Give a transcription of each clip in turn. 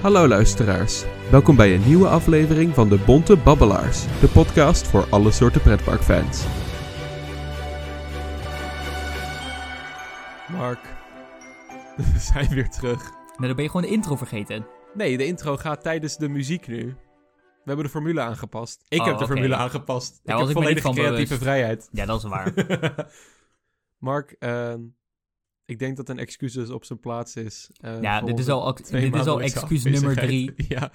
Hallo luisteraars, welkom bij een nieuwe aflevering van de Bonte Babbelaars, de podcast voor alle soorten pretparkfans. Mark, we zijn weer terug. Maar dan ben je gewoon de intro vergeten. Nee, de intro gaat tijdens de muziek nu. We hebben de formule aangepast. Ik Oh, heb de oké. formule aangepast. Daar ik was heb ik me niet volledige van creatieve bewust. vrijheid. Ja, dat is waar. Mark, ehm, ik denk dat een excuus op zijn plaats is. eh, Ja, dit is al, dit is al excuus nummer drie. Ja,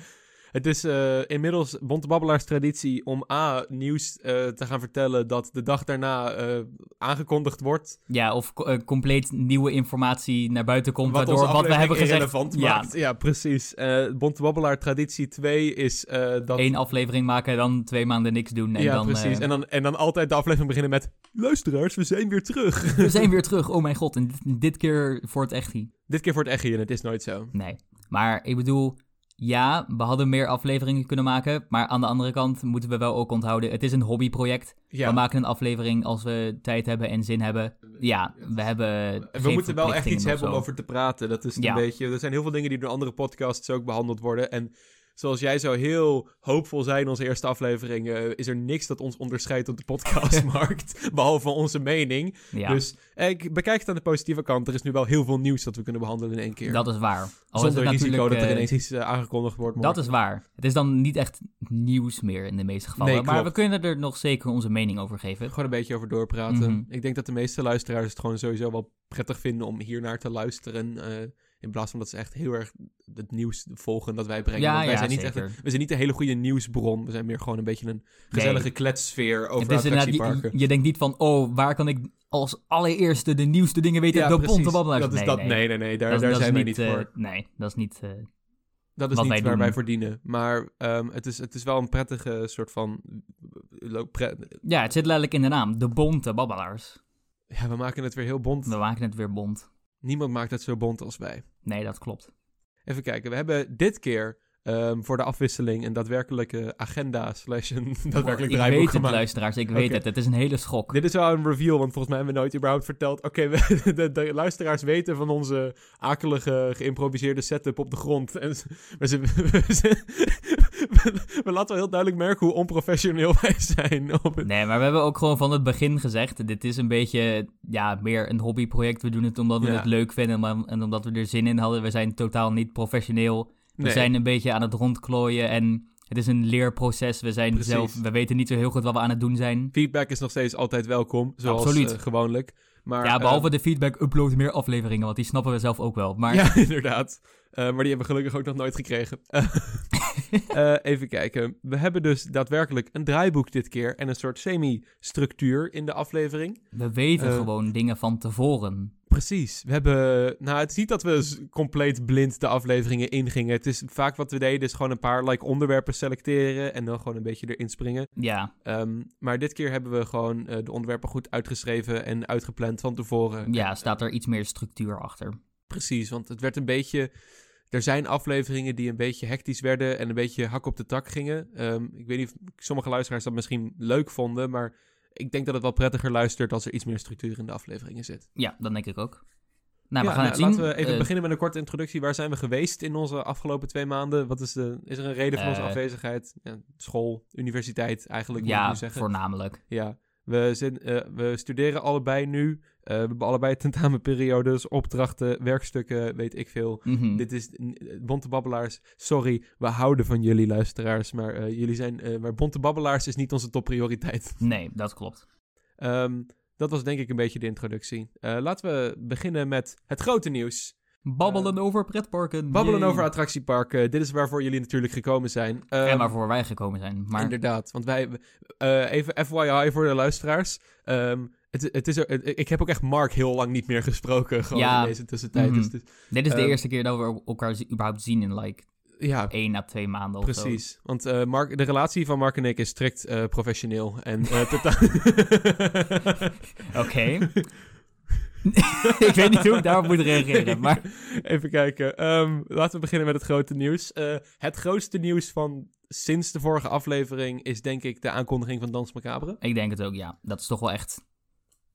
het is eh, inmiddels Bonte Babbelaars traditie om A, nieuws eh, te gaan vertellen dat de dag daarna eh, aangekondigd wordt. Ja, of co- compleet nieuwe informatie naar buiten komt, wat waardoor wat we hebben gezegd... irrelevant Ja, maakt. Ja, precies. Eh Bonte Babbelaar traditie 2 is dat... één aflevering maken en dan twee maanden niks doen. En ja, dan, precies. En, dan, en dan altijd de aflevering beginnen met... Luisteraars, we zijn weer terug. we zijn weer terug. Oh mijn god, en dit, dit keer voor het echt niet. Dit keer voor het echi en het is nooit zo. Nee. Maar ik bedoel, ja, we hadden meer afleveringen kunnen maken. Maar aan de andere kant moeten we wel ook onthouden, het is een hobbyproject. Ja. We maken een aflevering als we tijd hebben en zin hebben. Ja, we hebben we moeten wel echt iets hebben om over te praten. Dat is een beetje... Er zijn heel veel dingen die door andere podcasts ook behandeld worden. En zoals jij zou heel hoopvol zijn in onze eerste aflevering... eh, is er niks dat ons onderscheidt op de podcastmarkt. behalve onze mening. Ja, Dus eh, ik bekijk het aan de positieve kant. Er is nu wel heel veel nieuws dat we kunnen behandelen in één keer. dat is waar. Al Zonder risico dat er eh, ineens iets aangekondigd wordt. Dat is waar. Het is dan niet echt nieuws meer in de meeste gevallen. Nee, maar we kunnen er nog zeker onze mening over geven. Gewoon een beetje over doorpraten. Mhm. Ik denk dat de meeste luisteraars het gewoon sowieso wel prettig vinden om hier naar te luisteren. eh, in plaats van dat ze echt heel erg het nieuws volgen dat wij brengen. Ja, wij ja, zijn niet zeker. echt een- we zijn niet een hele goede nieuwsbron. We zijn meer gewoon een beetje een gezellige kletsfeer over Het attractieparken. je, je denkt niet van, oh, waar kan ik als allereerste de nieuwste dingen weten? Ja, de bonte babbelaars. Dat is nee, dat, nee. nee, nee, nee, daar, Dat daar dat zijn we niet eh, voor. Nee, dat is niet... eh, Dat is wat niet wij waar doen. wij voor dienen. Maar ehm, het, is, het is wel een prettige soort van... pre- ja, het zit letterlijk in de naam. De bonte babbelaars. ja, we maken het weer heel bont. We maken het weer bont. Niemand maakt het zo bont als wij. Nee, dat klopt. Even kijken, we hebben dit keer ehm, voor de afwisseling een daadwerkelijke agenda slash een daadwerkelijk ik draaiboek weet het, gemaakt. luisteraars. Ik weet het. Het is een hele schok. Dit is wel een reveal, want volgens mij hebben we nooit überhaupt verteld... Oké, de, de luisteraars weten van onze akelige geïmproviseerde setup op de grond. En we, ze- we- laten wel heel duidelijk merken hoe onprofessioneel wij zijn. Op het, Nee, maar we hebben ook gewoon van het begin gezegd: dit is een beetje ja, meer een hobbyproject. We doen het omdat we Ja. het leuk vinden maar- en omdat we er zin in hadden. We zijn totaal niet professioneel. We Nee. zijn een beetje aan het rondklooien en het is een leerproces. We zijn Precies. zelf, we weten niet zo heel goed wat we aan het doen zijn. Feedback is nog steeds altijd welkom, zoals Absoluut. eh, gewoonlijk. Maar, ja, behalve eh, de feedback, upload meer afleveringen, want die snappen we zelf ook wel. Maar Ja, inderdaad. Eh, maar die hebben we gelukkig ook nog nooit gekregen. Eh, even kijken. We hebben dus daadwerkelijk een draaiboek dit keer en een soort semi-structuur in de aflevering. we weten Eh, gewoon dingen van tevoren. Precies. We hebben. Nou, het is niet dat we compleet blind de afleveringen ingingen. Het is vaak wat we deden, is gewoon een paar like, onderwerpen selecteren en dan gewoon een beetje erin springen. Ja, Ehm, maar dit keer hebben we gewoon eh, de onderwerpen goed uitgeschreven en uitgepland van tevoren. ja, staat er iets meer structuur achter. Precies, want het werd een beetje. Er zijn afleveringen die een beetje hectisch werden en een beetje hak op de tak gingen. Ehm, ik weet niet of sommige luisteraars dat misschien leuk vonden, maar ik denk dat het wel prettiger luistert als er iets meer structuur in de afleveringen zit. Ja, dat denk ik ook. Nou, Ja, we gaan het nou. Laten we even Eh, beginnen met een korte introductie. Waar zijn we geweest in onze afgelopen twee maanden? Wat is, de, is er een reden voor onze Eh, afwezigheid? Ja, school, universiteit eigenlijk, moet ik ja, nu zeggen. voornamelijk. Ja, we, zijn, eh, we studeren allebei nu. Eh, we hebben allebei tentamenperiodes, opdrachten, werkstukken, weet ik veel. Mhm. Dit is n- Bonte Babbelaars. Sorry, we houden van jullie luisteraars. Maar eh, jullie zijn. eh, maar Bonte Babbelaars is niet onze topprioriteit. Nee, dat klopt. Ehm, dat was denk ik een beetje de introductie. Eh, laten we beginnen met het grote nieuws. Babbelen over pretparken. Babbelen Yay. over attractieparken. Dit is waarvoor jullie natuurlijk gekomen zijn. Ehm, en waarvoor wij gekomen zijn. Maar Inderdaad, want wij... eh, even FYI voor de luisteraars. Ehm, het, het is er, ik heb ook echt Mark heel lang niet meer gesproken. Gewoon Ja. in deze tussentijd. Mhm. Dus dit is de ehm, eerste keer dat we elkaar überhaupt zien in like ja, één à twee maanden of zo. Precies, want eh, Mark, de relatie van Mark en ik is strikt eh, professioneel en eh, totaal... Oké. ik weet niet hoe ik daarop moet reageren, maar... Even kijken, Ehm, laten we beginnen met het grote nieuws. Eh, het grootste nieuws van sinds de vorige aflevering is denk ik de aankondiging van Dans Macabre. Ik denk het ook, ja. Dat is toch wel echt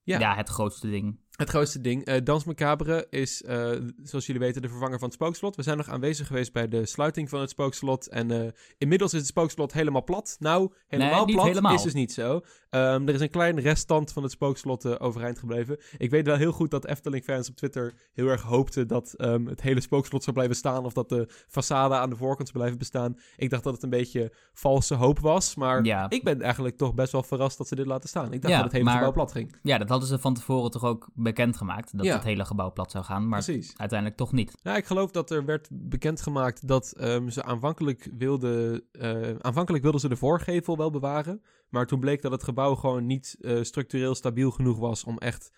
Ja. ja. het grootste ding. Het grootste ding. eh Dans Macabre is, eh, zoals jullie weten, de vervanger van het spookslot. We zijn nog aanwezig geweest bij de sluiting van het spookslot. En eh, inmiddels is het spookslot helemaal plat. Nou, helemaal plat helemaal. is dus niet zo. Ehm, er is een klein reststand van het spookslot overeind gebleven. Ik weet wel heel goed dat Efteling-fans op Twitter heel erg hoopten dat ehm, het hele spookslot zou blijven staan. Of dat de façade aan de voorkant zou blijven bestaan. Ik dacht dat het een beetje valse hoop was. Maar Ja. ik ben eigenlijk toch best wel verrast dat ze dit laten staan. Ik dacht Ja, dat het hele maar- gebouw plat ging. Ja, dat hadden ze van tevoren toch ook bekendgemaakt. Dat Ja. het hele gebouw plat zou gaan. Maar Precies. uiteindelijk toch niet. Ja, ik geloof dat er werd bekendgemaakt dat ehm, ze aanvankelijk wilden... eh, aanvankelijk wilden ze de voorgevel wel bewaren. Maar toen bleek dat het gebouw gewoon niet eh, structureel stabiel genoeg was om echt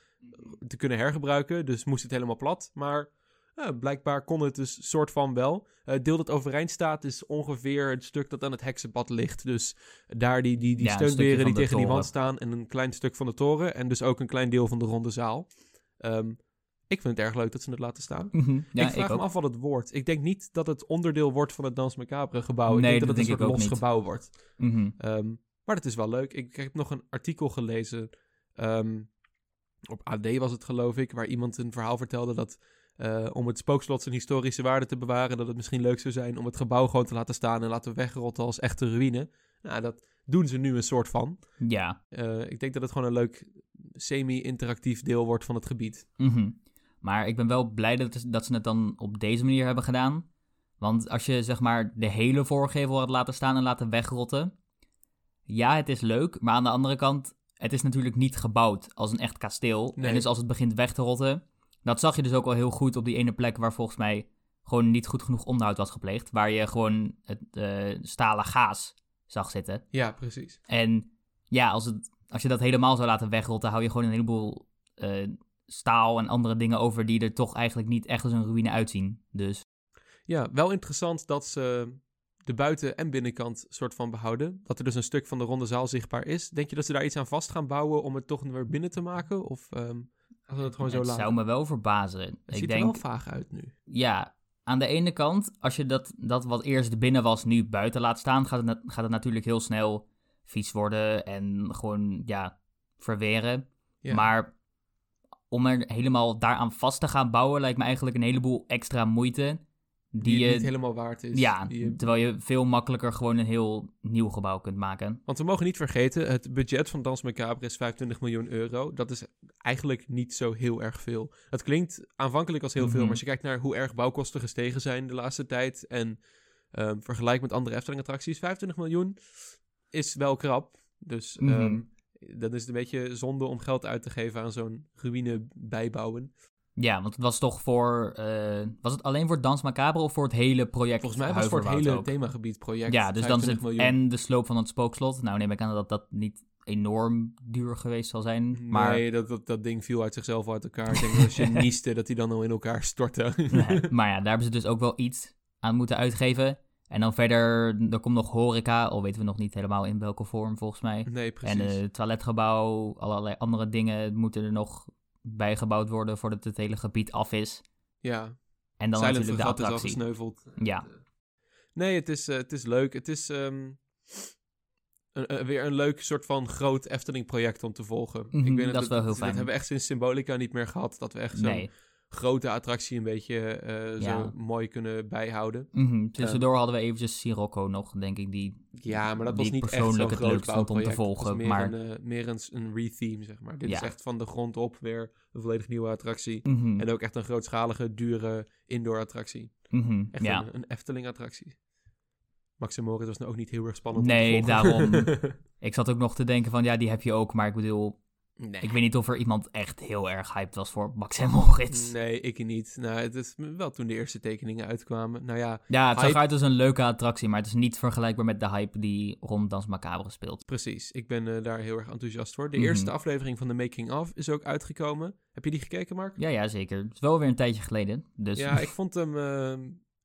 te kunnen hergebruiken. Dus moest het helemaal plat. Maar ja, blijkbaar kon het dus soort van wel. Eh, het deel dat overeind staat is ongeveer het stuk dat aan het heksenpad ligt. Dus daar die, die, die Ja, steunberen die tegen die wand staan en een klein stuk van de toren. En dus ook een klein deel van de ronde zaal. Ehm, ik vind het erg leuk dat ze het laten staan. Mhm. Ja, ik vraag me ook. af wat het wordt. Ik denk niet dat het onderdeel wordt van het Dans Macabre gebouw. ik Nee, denk dat, dat het denk een ik soort los niet. gebouw wordt. Mhm. Ehm, maar het is wel leuk. Ik, ik heb nog een artikel gelezen. ehm, op AD was het geloof ik. Waar iemand een verhaal vertelde dat... eh, om het spookslot zijn historische waarde te bewaren... dat het misschien leuk zou zijn om het gebouw gewoon te laten staan... en laten wegrotten als echte ruïne. Nou, dat doen ze nu een soort van. Ja. Eh, ik denk dat het gewoon een leuk semi-interactief deel wordt van het gebied. Mhm. Maar ik ben wel blij dat, dat ze het dan op deze manier hebben gedaan. Want als je zeg maar de hele voorgevel had laten staan en laten wegrotten. Ja, het is leuk. Maar aan de andere kant, het is natuurlijk niet gebouwd als een echt kasteel. Nee. En dus als het begint weg te rotten. Dat zag je dus ook al heel goed op die ene plek waar volgens mij gewoon niet goed genoeg onderhoud was gepleegd. Waar je gewoon het eh, stalen gaas zag zitten. Ja, precies. En ja, als, het, als je dat helemaal zou laten wegrotten, hou je gewoon een heleboel eh, staal en andere dingen over die er toch eigenlijk niet echt als een ruïne uitzien. Dus Ja, wel interessant dat ze de buiten- en binnenkant soort van behouden. Dat er dus een stuk van de ronde zaal zichtbaar is. Denk je dat ze daar iets aan vast gaan bouwen om het toch weer binnen te maken? Of ehm ze het gewoon zo het laten? zou me wel verbazen. Het ik ziet denk, er wel vaag uit nu. ja, aan de ene kant, als je dat, dat wat eerst binnen was, nu buiten laat staan, gaat het, gaat het natuurlijk heel snel vies worden en gewoon, ja, verweren. Ja. Maar om er helemaal daaraan vast te gaan bouwen, lijkt me eigenlijk een heleboel extra moeite. Die, Die, het je, niet helemaal waard is. ja, je- terwijl je veel makkelijker gewoon een heel nieuw gebouw kunt maken. Want we mogen niet vergeten, het budget van Dans Macabre is 25 miljoen euro. Dat is eigenlijk niet zo heel erg veel. Het klinkt aanvankelijk als heel veel, Mhm. maar als je kijkt naar hoe erg bouwkosten gestegen zijn de laatste tijd... en ehm vergelijk met andere Efteling-attracties, 25 miljoen is wel krap. Dus Mhm. ehm, dan is het een beetje zonde om geld uit te geven aan zo'n ruïne bijbouwen. Ja, want het was toch voor... eh, was het alleen voor Dans Macabre of voor het hele project Volgens mij was het voor het hele ook? themagebied project Ja, dus dan is 25 het miljoen. en de sloop van het spookslot. Nou neem ik aan dat dat niet enorm duur geweest zal zijn. Maar Nee, dat, dat, dat ding viel uit zichzelf uit elkaar. Ik denk dat als je nieste, dat hij dan al in elkaar stortte. Nee, maar ja, daar hebben ze dus ook wel iets aan moeten uitgeven. En dan verder, er komt nog horeca, al weten we nog niet helemaal in welke vorm volgens mij. Nee, precies. En het toiletgebouw, allerlei andere dingen moeten er nog bijgebouwd worden voordat het hele gebied af is. ja, En dan Silent natuurlijk de Fregat is al attractie. gesneuveld. Ja. Nee, het is, eh, het is leuk. Het is ehm, een, eh, weer een leuk soort van groot Efteling-project om te volgen. Mhm, ik weet dat is wel heel Dat fijn. hebben we echt sinds Symbolica niet meer gehad. Dat we echt zo'n Nee. Grote attractie een beetje eh, Ja. zo mooi kunnen bijhouden. Mhm, Tussendoor hadden we eventjes Sirocco nog, denk ik, die... Ja, maar dat was niet echt zo'n persoonlijk het groot leukst vond om te bouwproject. Het was volgen, meer maar- Een, eh, meer een, een retheme, zeg maar. Dit is Ja. echt van de grond op weer een volledig nieuwe attractie. Mhm, En ook echt een grootschalige, dure indoor-attractie. mhm, Echt ja. een, een Efteling-attractie. Max en Moritz was nou ook niet heel erg spannend. Nee, daarom. Ik zat ook nog te denken van, ja, die heb je ook, maar ik bedoel... nee. Ik weet niet of er iemand echt heel erg hyped was voor Max en Moritz. Nee, ik niet. Nou, het is wel toen de eerste tekeningen uitkwamen. Nou ja, Ja, het zag Hype. eruit als een leuke attractie, maar het is niet vergelijkbaar met de hype die rond Dans Macabre speelt. precies. Ik ben eh, daar heel erg enthousiast voor. De Mhm. eerste aflevering van de Making of is ook uitgekomen. Heb je die gekeken, Mark? Ja, ja, zeker. Het is wel weer een tijdje geleden, dus... Ja, ik vond hem... eh,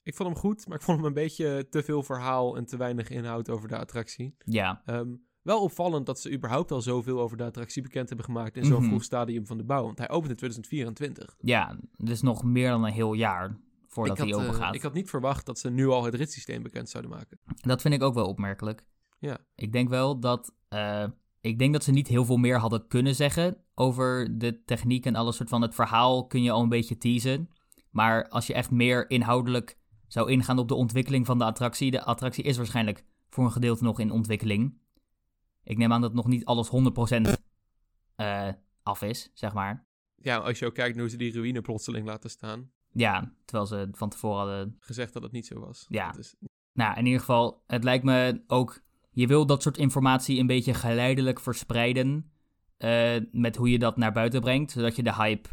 ik vond hem goed, maar ik vond hem een beetje te veel verhaal en te weinig inhoud over de attractie. ja. Ehm, wel opvallend dat ze überhaupt al zoveel over de attractie bekend hebben gemaakt in zo'n Mhm. vroeg stadium van de bouw. Want hij opent in 2024. Ja, is nog meer dan een heel jaar voordat hij had, open eh, gaat. ik had niet verwacht dat ze nu al het ritssysteem bekend zouden maken. Dat vind ik ook wel opmerkelijk. Ja. Ik denk wel dat, eh, ik denk dat ze niet heel veel meer hadden kunnen zeggen over de techniek en alles soort van het verhaal kun je al een beetje teasen. Maar als je echt meer inhoudelijk zou ingaan op de ontwikkeling van de attractie, de attractie is waarschijnlijk voor een gedeelte nog in ontwikkeling. Ik neem aan dat nog niet alles 100% eh af is, zeg maar. Ja, als je ook kijkt naar hoe ze die ruïne plotseling laten staan. Ja, terwijl ze van tevoren hadden Gezegd dat het niet zo was. Ja. Is, Nou, in ieder geval, het lijkt me ook. Je wil dat soort informatie een beetje geleidelijk verspreiden. eh, met hoe je dat naar buiten brengt. Zodat je de hype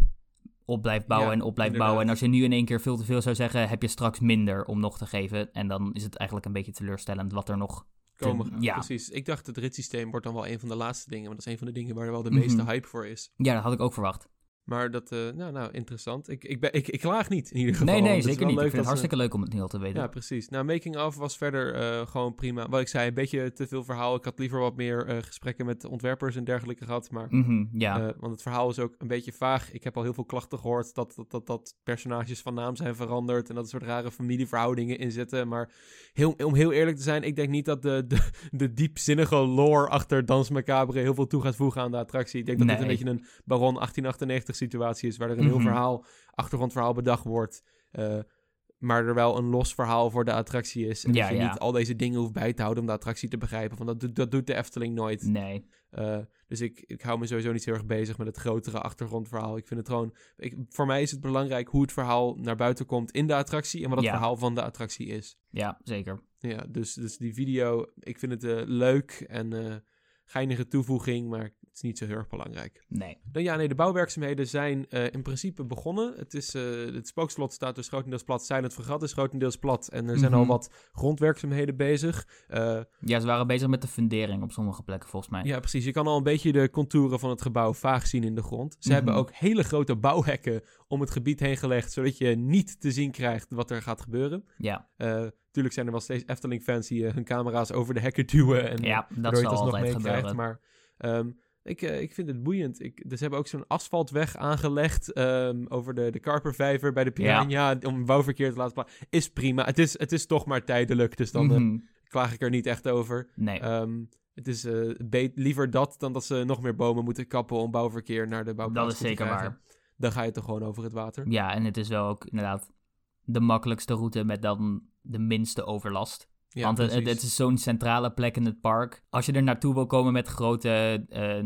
op blijft bouwen Ja, en op blijft inderdaad. bouwen. En als je nu in één keer veel te veel zou zeggen, heb je straks minder om nog te geven. En dan is het eigenlijk een beetje teleurstellend wat er nog. Komen ja. Precies. Ik dacht het ritssysteem wordt dan wel een van de laatste dingen. Want dat is een van de dingen waar wel de Mhm. meeste hype voor is. Ja, dat had ik ook verwacht. Maar dat, eh, nou, nou, interessant. Ik, ik, ben, ik, ik klaag niet in ieder geval. Nee, nee, zeker niet. Ik vind het ze- hartstikke leuk om het nu al te weten. Ja, precies. Nou, Making of was verder eh, gewoon prima. Wat ik zei, een beetje te veel verhaal. Ik had liever wat meer eh, gesprekken met ontwerpers en dergelijke gehad. Maar, Mhm, ja. want het verhaal is ook een beetje vaag. Ik heb al heel veel klachten gehoord dat, dat, dat, dat personages van naam zijn veranderd. En dat soort rare familieverhoudingen in zitten. Maar heel, om heel eerlijk te zijn, ik denk niet dat de, de, de diepzinnige lore achter Dans Macabre heel veel toe gaat voegen aan de attractie. Ik denk dat dit een beetje een Baron 1898 situatie is. Waar er een heel Mhm. verhaal, achtergrondverhaal bedacht wordt. eh, maar er wel een los verhaal voor de attractie is. En Ja, dat je ja. niet al deze dingen hoeft bij te houden om de attractie te begrijpen. Want dat, doet- dat doet de Efteling nooit. nee. Eh, dus ik, ik hou me sowieso niet heel erg bezig met het grotere achtergrondverhaal. Ik vind het gewoon... Ik, voor mij is het belangrijk hoe het verhaal naar buiten komt in de attractie... en wat het Ja. verhaal van de attractie is. Ja, zeker. Ja, dus, dus die video, ik vind het eh, leuk en geinige toevoeging... maar het is niet zo heel erg belangrijk. Nee. Dan ja, nee, de bouwwerkzaamheden zijn eh, in principe begonnen. Het, is, eh, het spookslot staat dus grotendeels plat. Silent Fregat is grotendeels plat. En er zijn al Mhm. wat grondwerkzaamheden bezig. Eh, Ja, ze waren bezig met de fundering op sommige plekken, volgens mij. ja, precies. Je kan al een beetje de contouren van het gebouw vaag zien in de grond. Ze Mhm. hebben ook hele grote bouwhekken om het gebied heen gelegd... zodat je niet te zien krijgt wat er gaat gebeuren. Ja, tuurlijk zijn er wel steeds Efteling-fans die eh, hun camera's over de hekken duwen... En, ja dat zal alsnog altijd gebeuren. meekrijgt. Maar ehm, ik, eh, ik vind het boeiend. Ik, dus ze hebben ook zo'n asfaltweg aangelegd ehm, over de, de Karpervijver bij de Piranha... om bouwverkeer te laten plaatsen. Is prima. Het is, het is toch maar tijdelijk, dus dan eh, Mhm. klaag ik er niet echt over. Nee. Ehm, het is liever dat dan dat ze nog meer bomen moeten kappen... om bouwverkeer naar de bouwplaats dat is toe te zeker krijgen. waar. Dan ga je toch gewoon over het water. Ja, en het is wel ook inderdaad de makkelijkste route met dan de minste overlast. Ja, Want het, is zo'n centrale plek in het park. Als je er naartoe wil komen met grote eh,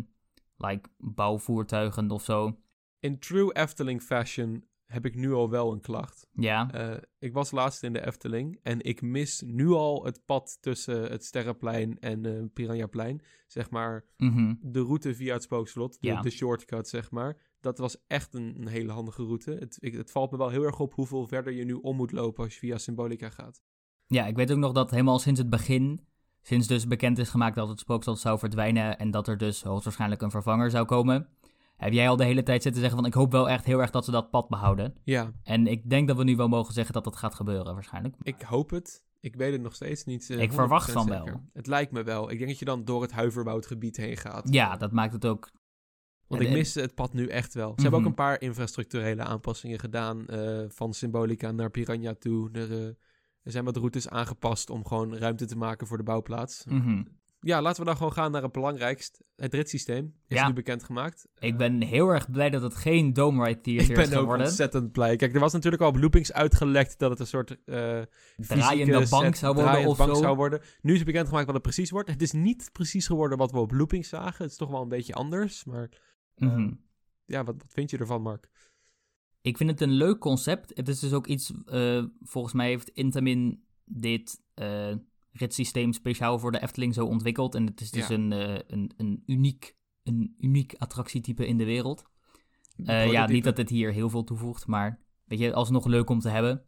like, bouwvoertuigen of zo. In true Efteling fashion heb ik nu al wel een klacht. Ja, Eh, ik was laatst in de Efteling en ik mis nu al het pad tussen het Sterrenplein en eh Piranhaplein. Zeg maar mhm. de route via het spookslot, de, Ja. de shortcut zeg maar. Dat was echt een, een hele handige route. Het, ik, het valt me wel heel erg op hoeveel verder je nu om moet lopen als je via Symbolica gaat. ja, ik weet ook nog dat helemaal sinds het begin, sinds dus bekend is gemaakt dat het spookslot zou verdwijnen en dat er dus hoogstwaarschijnlijk een vervanger zou komen, heb jij al de hele tijd zitten zeggen van ik hoop wel echt heel erg dat ze dat pad behouden. Ja, En ik denk dat we nu wel mogen zeggen dat dat gaat gebeuren waarschijnlijk. ik hoop het. Ik weet het nog steeds niet. eh, Ik verwacht 100% van zeker. wel. Het lijkt me wel. Ik denk dat je dan door het Huiverwoudgebied heen gaat. Ja, dat maakt het ook... Want En- ik mis het pad nu echt wel. Ze hebben ook Mhm. een paar infrastructurele aanpassingen gedaan. eh, van Symbolica naar Piranha toe. Er, eh, er zijn wat routes aangepast om gewoon ruimte te maken voor de bouwplaats. Mhm. Ja, laten we dan gewoon gaan naar het belangrijkst. Het ritssysteem is Ja. nu bekendgemaakt. Ik ben heel erg blij dat het geen Dome Ride Ik Theater ben is ook geworden. ontzettend blij. Kijk, er was natuurlijk al op loopings uitgelekt dat het een soort eh Draaiende bank zou worden of bank zo. zou worden. Nu is het bekendgemaakt wat het precies wordt. Het is niet precies geworden wat we op loopings zagen. Het is toch wel een beetje anders. Maar Mhm. ja, wat, wat vind je ervan, Mark? Ik vind het een leuk concept. Het is dus ook iets, eh, volgens mij heeft Intamin dit eh ritssysteem speciaal voor de Efteling zo ontwikkeld. En het is dus Ja. een, eh, een, een, uniek, een uniek attractietype in de wereld. Eh, ja, niet dat het hier heel veel toevoegt, maar weet je, alsnog leuk om te hebben.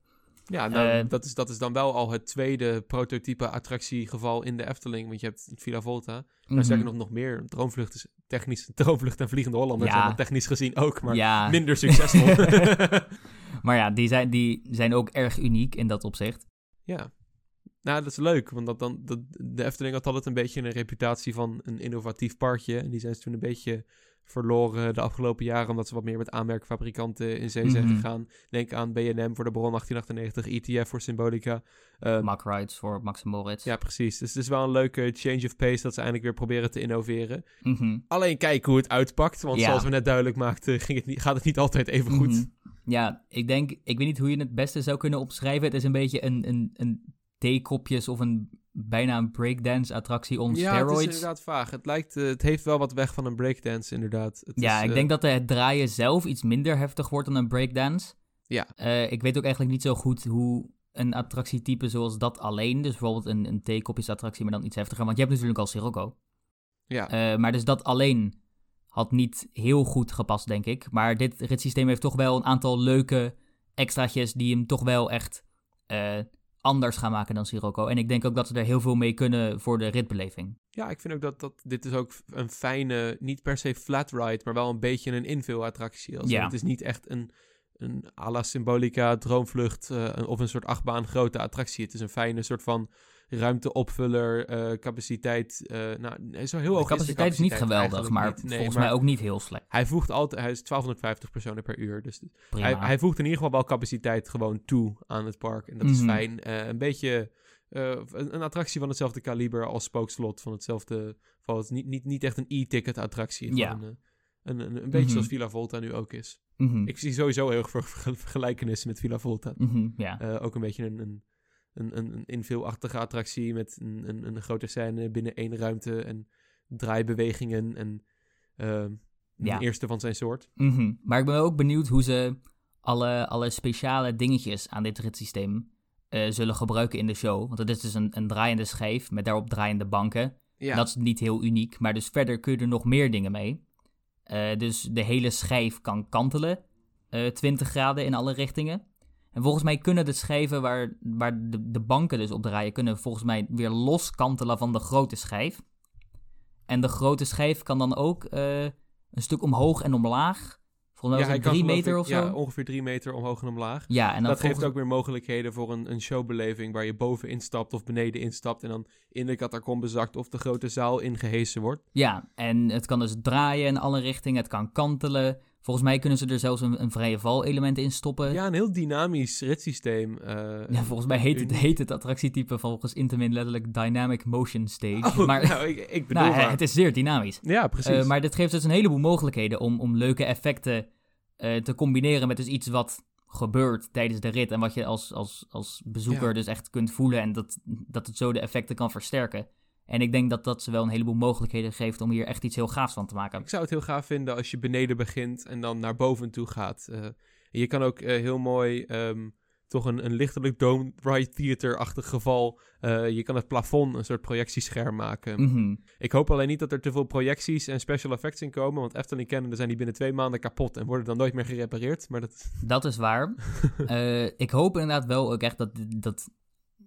Ja, nou, Eh, dat, is, dat is dan wel al het tweede prototype attractiegeval in de Efteling. Want je hebt Villa Volta. Maar Mhm. zeker nog, nog meer. Droomvlucht is technisch... Droomvlucht en Vliegende Hollander Ja. zijn dat technisch gezien ook. Maar ja. minder succesvol. maar ja, die zijn, die zijn ook erg uniek in dat opzicht. ja. Nou, dat is leuk. Want dat dan, dat, de Efteling had altijd een beetje een reputatie van een innovatief parkje. En die zijn ze toen een beetje verloren de afgelopen jaren, omdat ze wat meer met aanmerkfabrikanten in zee zijn Mhm. gegaan. Denk aan B&M voor de Bron 1898, ETF voor Symbolica. Eh, Mack Rides voor Max Moritz. ja, precies. Dus het is wel een leuke change of pace dat ze eindelijk weer proberen te innoveren. Mhm. Alleen kijken hoe het uitpakt, want Ja. zoals we net duidelijk maakten, ging het niet, gaat het niet altijd even goed. Mhm. Ja, ik denk, ik weet niet hoe je het beste zou kunnen omschrijven. Het is een beetje een, een, een theekopjes of een bijna een breakdance attractie on Ja, het is steroids. inderdaad vaag. Het, lijkt, eh, het heeft wel wat weg van een breakdance, inderdaad. Het Ja, is, ik eh, denk dat het draaien zelf iets minder heftig wordt dan een breakdance. Ja. Eh, ik weet ook eigenlijk niet zo goed hoe een attractietype zoals dat alleen, dus bijvoorbeeld een, een theekopjes attractie, maar dan iets heftiger, want je hebt natuurlijk al Sirocco. Ja, Eh, maar dus dat alleen had niet heel goed gepast, denk ik. Maar dit ritssysteem heeft toch wel een aantal leuke extraatjes die hem toch wel echt eh, anders gaan maken dan Sirocco. En ik denk ook dat ze er heel veel mee kunnen voor de ritbeleving. ja, ik vind ook dat, dat dit is ook een fijne, niet per se flat ride, maar wel een beetje een invulattractie. Ja. Het is niet echt een, een à la Symbolica droomvlucht eh, of een soort achtbaan grote attractie. Het is een fijne soort van ruimteopvuller, eh, capaciteit. eh nou, zo heel De hoog capaciteit is niet geweldig, maar niet. Nee, volgens maar mij ook niet heel slecht. Hij voegt altijd, hij is 1250 personen per uur, dus. Hij, hij voegt in ieder geval wel capaciteit gewoon toe aan het park. En dat is Mhm. fijn. Eh, een beetje een, een attractie van hetzelfde kaliber als Spookslot. Van hetzelfde. Van het, niet, niet, niet echt een e-ticket attractie. Ja. Een, een, een beetje Mhm. zoals Villa Volta nu ook is. Mhm. Ik zie sowieso heel erg veel verge- vergelijkenissen met Villa Volta. Ja. Ook een beetje een, een, een, een, een inveelachtige attractie met een, een, een grote scène binnen één ruimte en draaibewegingen en eh, Ja. een eerste van zijn soort. Mhm. Maar ik ben ook benieuwd hoe ze alle, alle speciale dingetjes aan dit ritssysteem eh, zullen gebruiken in de show. Want het is dus een, een draaiende schijf met daarop draaiende banken. Ja, Dat is niet heel uniek, maar dus verder kun je er nog meer dingen mee. Eh, dus de hele schijf kan kantelen, eh 20 graden in alle richtingen. En volgens mij kunnen de schijven waar, waar de, de banken dus op draaien, kunnen volgens mij weer los kantelen van de grote schijf. En de grote schijf kan dan ook eh, een stuk omhoog en omlaag. Volgens mij het drie meter ik- of zo. Ja, ongeveer drie meter omhoog en omlaag. Ja, en dat geeft ook weer mogelijkheden voor een, een showbeleving waar je boven instapt of beneden instapt en dan in de catacombe zakt of de grote zaal ingehesen wordt. Ja, en het kan dus draaien in alle richtingen, het kan kantelen. Volgens mij kunnen ze er zelfs een, een vrije val element in stoppen. Ja, een heel dynamisch ritssysteem. eh, Ja, volgens mij heet het, heet het attractietype volgens Intamin letterlijk Dynamic Motion Stage. Oh, maar nou, ik, ik bedoel nou, maar. het is zeer dynamisch. Ja, precies. Eh, maar dit geeft dus een heleboel mogelijkheden om, om leuke effecten eh, te combineren met dus iets wat gebeurt tijdens de rit. En wat je als, als, als bezoeker Ja. dus echt kunt voelen en dat, dat het zo de effecten kan versterken. En ik denk dat dat ze wel een heleboel mogelijkheden geeft om hier echt iets heel gaafs van te maken. Ik zou het heel gaaf vinden als je beneden begint en dan naar boven toe gaat. Eh, je kan ook eh, heel mooi ehm, toch een, een lichtelijk dome ride theater-achtig geval. eh, je kan het plafond een soort projectiescherm maken. Mhm. Ik hoop alleen niet dat er te veel projecties en special effects in komen. Want Efteling kennende zijn die binnen twee maanden kapot en worden dan nooit meer gerepareerd. Maar dat... Dat is waar. Ik hoop inderdaad wel ook echt dat, dat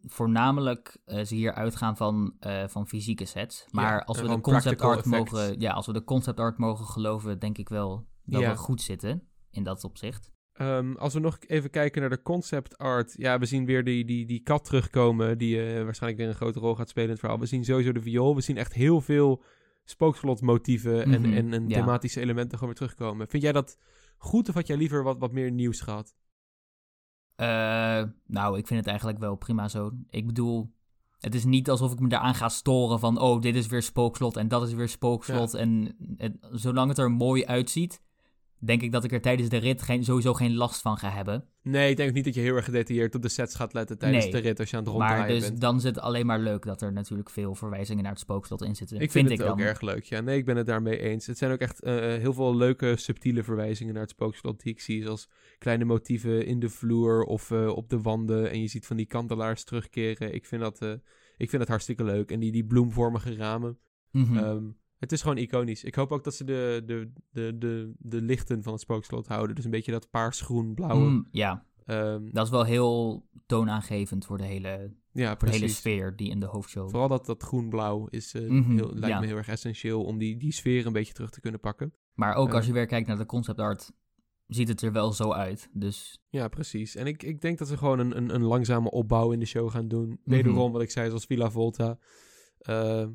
voornamelijk eh, ze hier uitgaan van, eh, van fysieke sets. Maar Ja, als we de concept art effects. mogen, ja, als we de concept art mogen geloven, denk ik wel dat Ja. we goed zitten in dat opzicht. Ehm, als we nog even kijken naar de concept art. Ja, we zien weer die, die, die kat terugkomen. Die eh, waarschijnlijk weer een grote rol gaat spelen in het verhaal. We zien sowieso de viool. We zien echt heel veel spookslotmotieven en, Mhm, en, thematische elementen gewoon weer terugkomen. Vind jij dat goed of had jij liever wat, wat meer nieuws gehad? Eh, nou, ik vind het eigenlijk wel prima zo. Ik bedoel, het is niet alsof ik me daaraan ga storen van... oh, dit is weer spookslot en dat is weer spookslot. En het- zolang het er mooi uitziet... denk ik dat ik er tijdens de rit geen, sowieso geen last van ga hebben. Nee, ik denk niet dat je heel erg gedetailleerd op de sets gaat letten tijdens Nee. de rit als je aan het Maar ronddraaien dus bent. dan is het alleen maar leuk dat er natuurlijk veel verwijzingen naar het spookslot in zitten. Ik vind, het ik ook dan. erg leuk. Ja, nee, ik ben het daarmee eens. Het zijn ook echt eh, heel veel leuke, subtiele verwijzingen naar het spookslot die ik zie. Zoals kleine motieven in de vloer of eh, op de wanden. En je ziet van die kantelaars terugkeren. Ik vind dat, eh, ik vind dat hartstikke leuk. En die, die bloemvormige ramen. Mhm. Ehm, het is gewoon iconisch. Ik hoop ook dat ze de, de, de, de, de lichten van het spookslot houden. Dus een beetje dat paars, groen, blauwe. Mm, ja, Ehm, dat is wel heel toonaangevend voor de hele, ja, voor de hele sfeer die in de hoofdshow... Vooral dat, dat groen-blauw is, eh, Mhm, heel, lijkt ja. me heel erg essentieel om die, die sfeer een beetje terug te kunnen pakken. Maar ook als Eh. je weer kijkt naar de concept art, ziet het er wel zo uit. Dus Ja, precies. En ik, ik denk dat ze gewoon een, een, een langzame opbouw in de show gaan doen. Wederom, wat ik zei, zoals Villa Volta. Eh,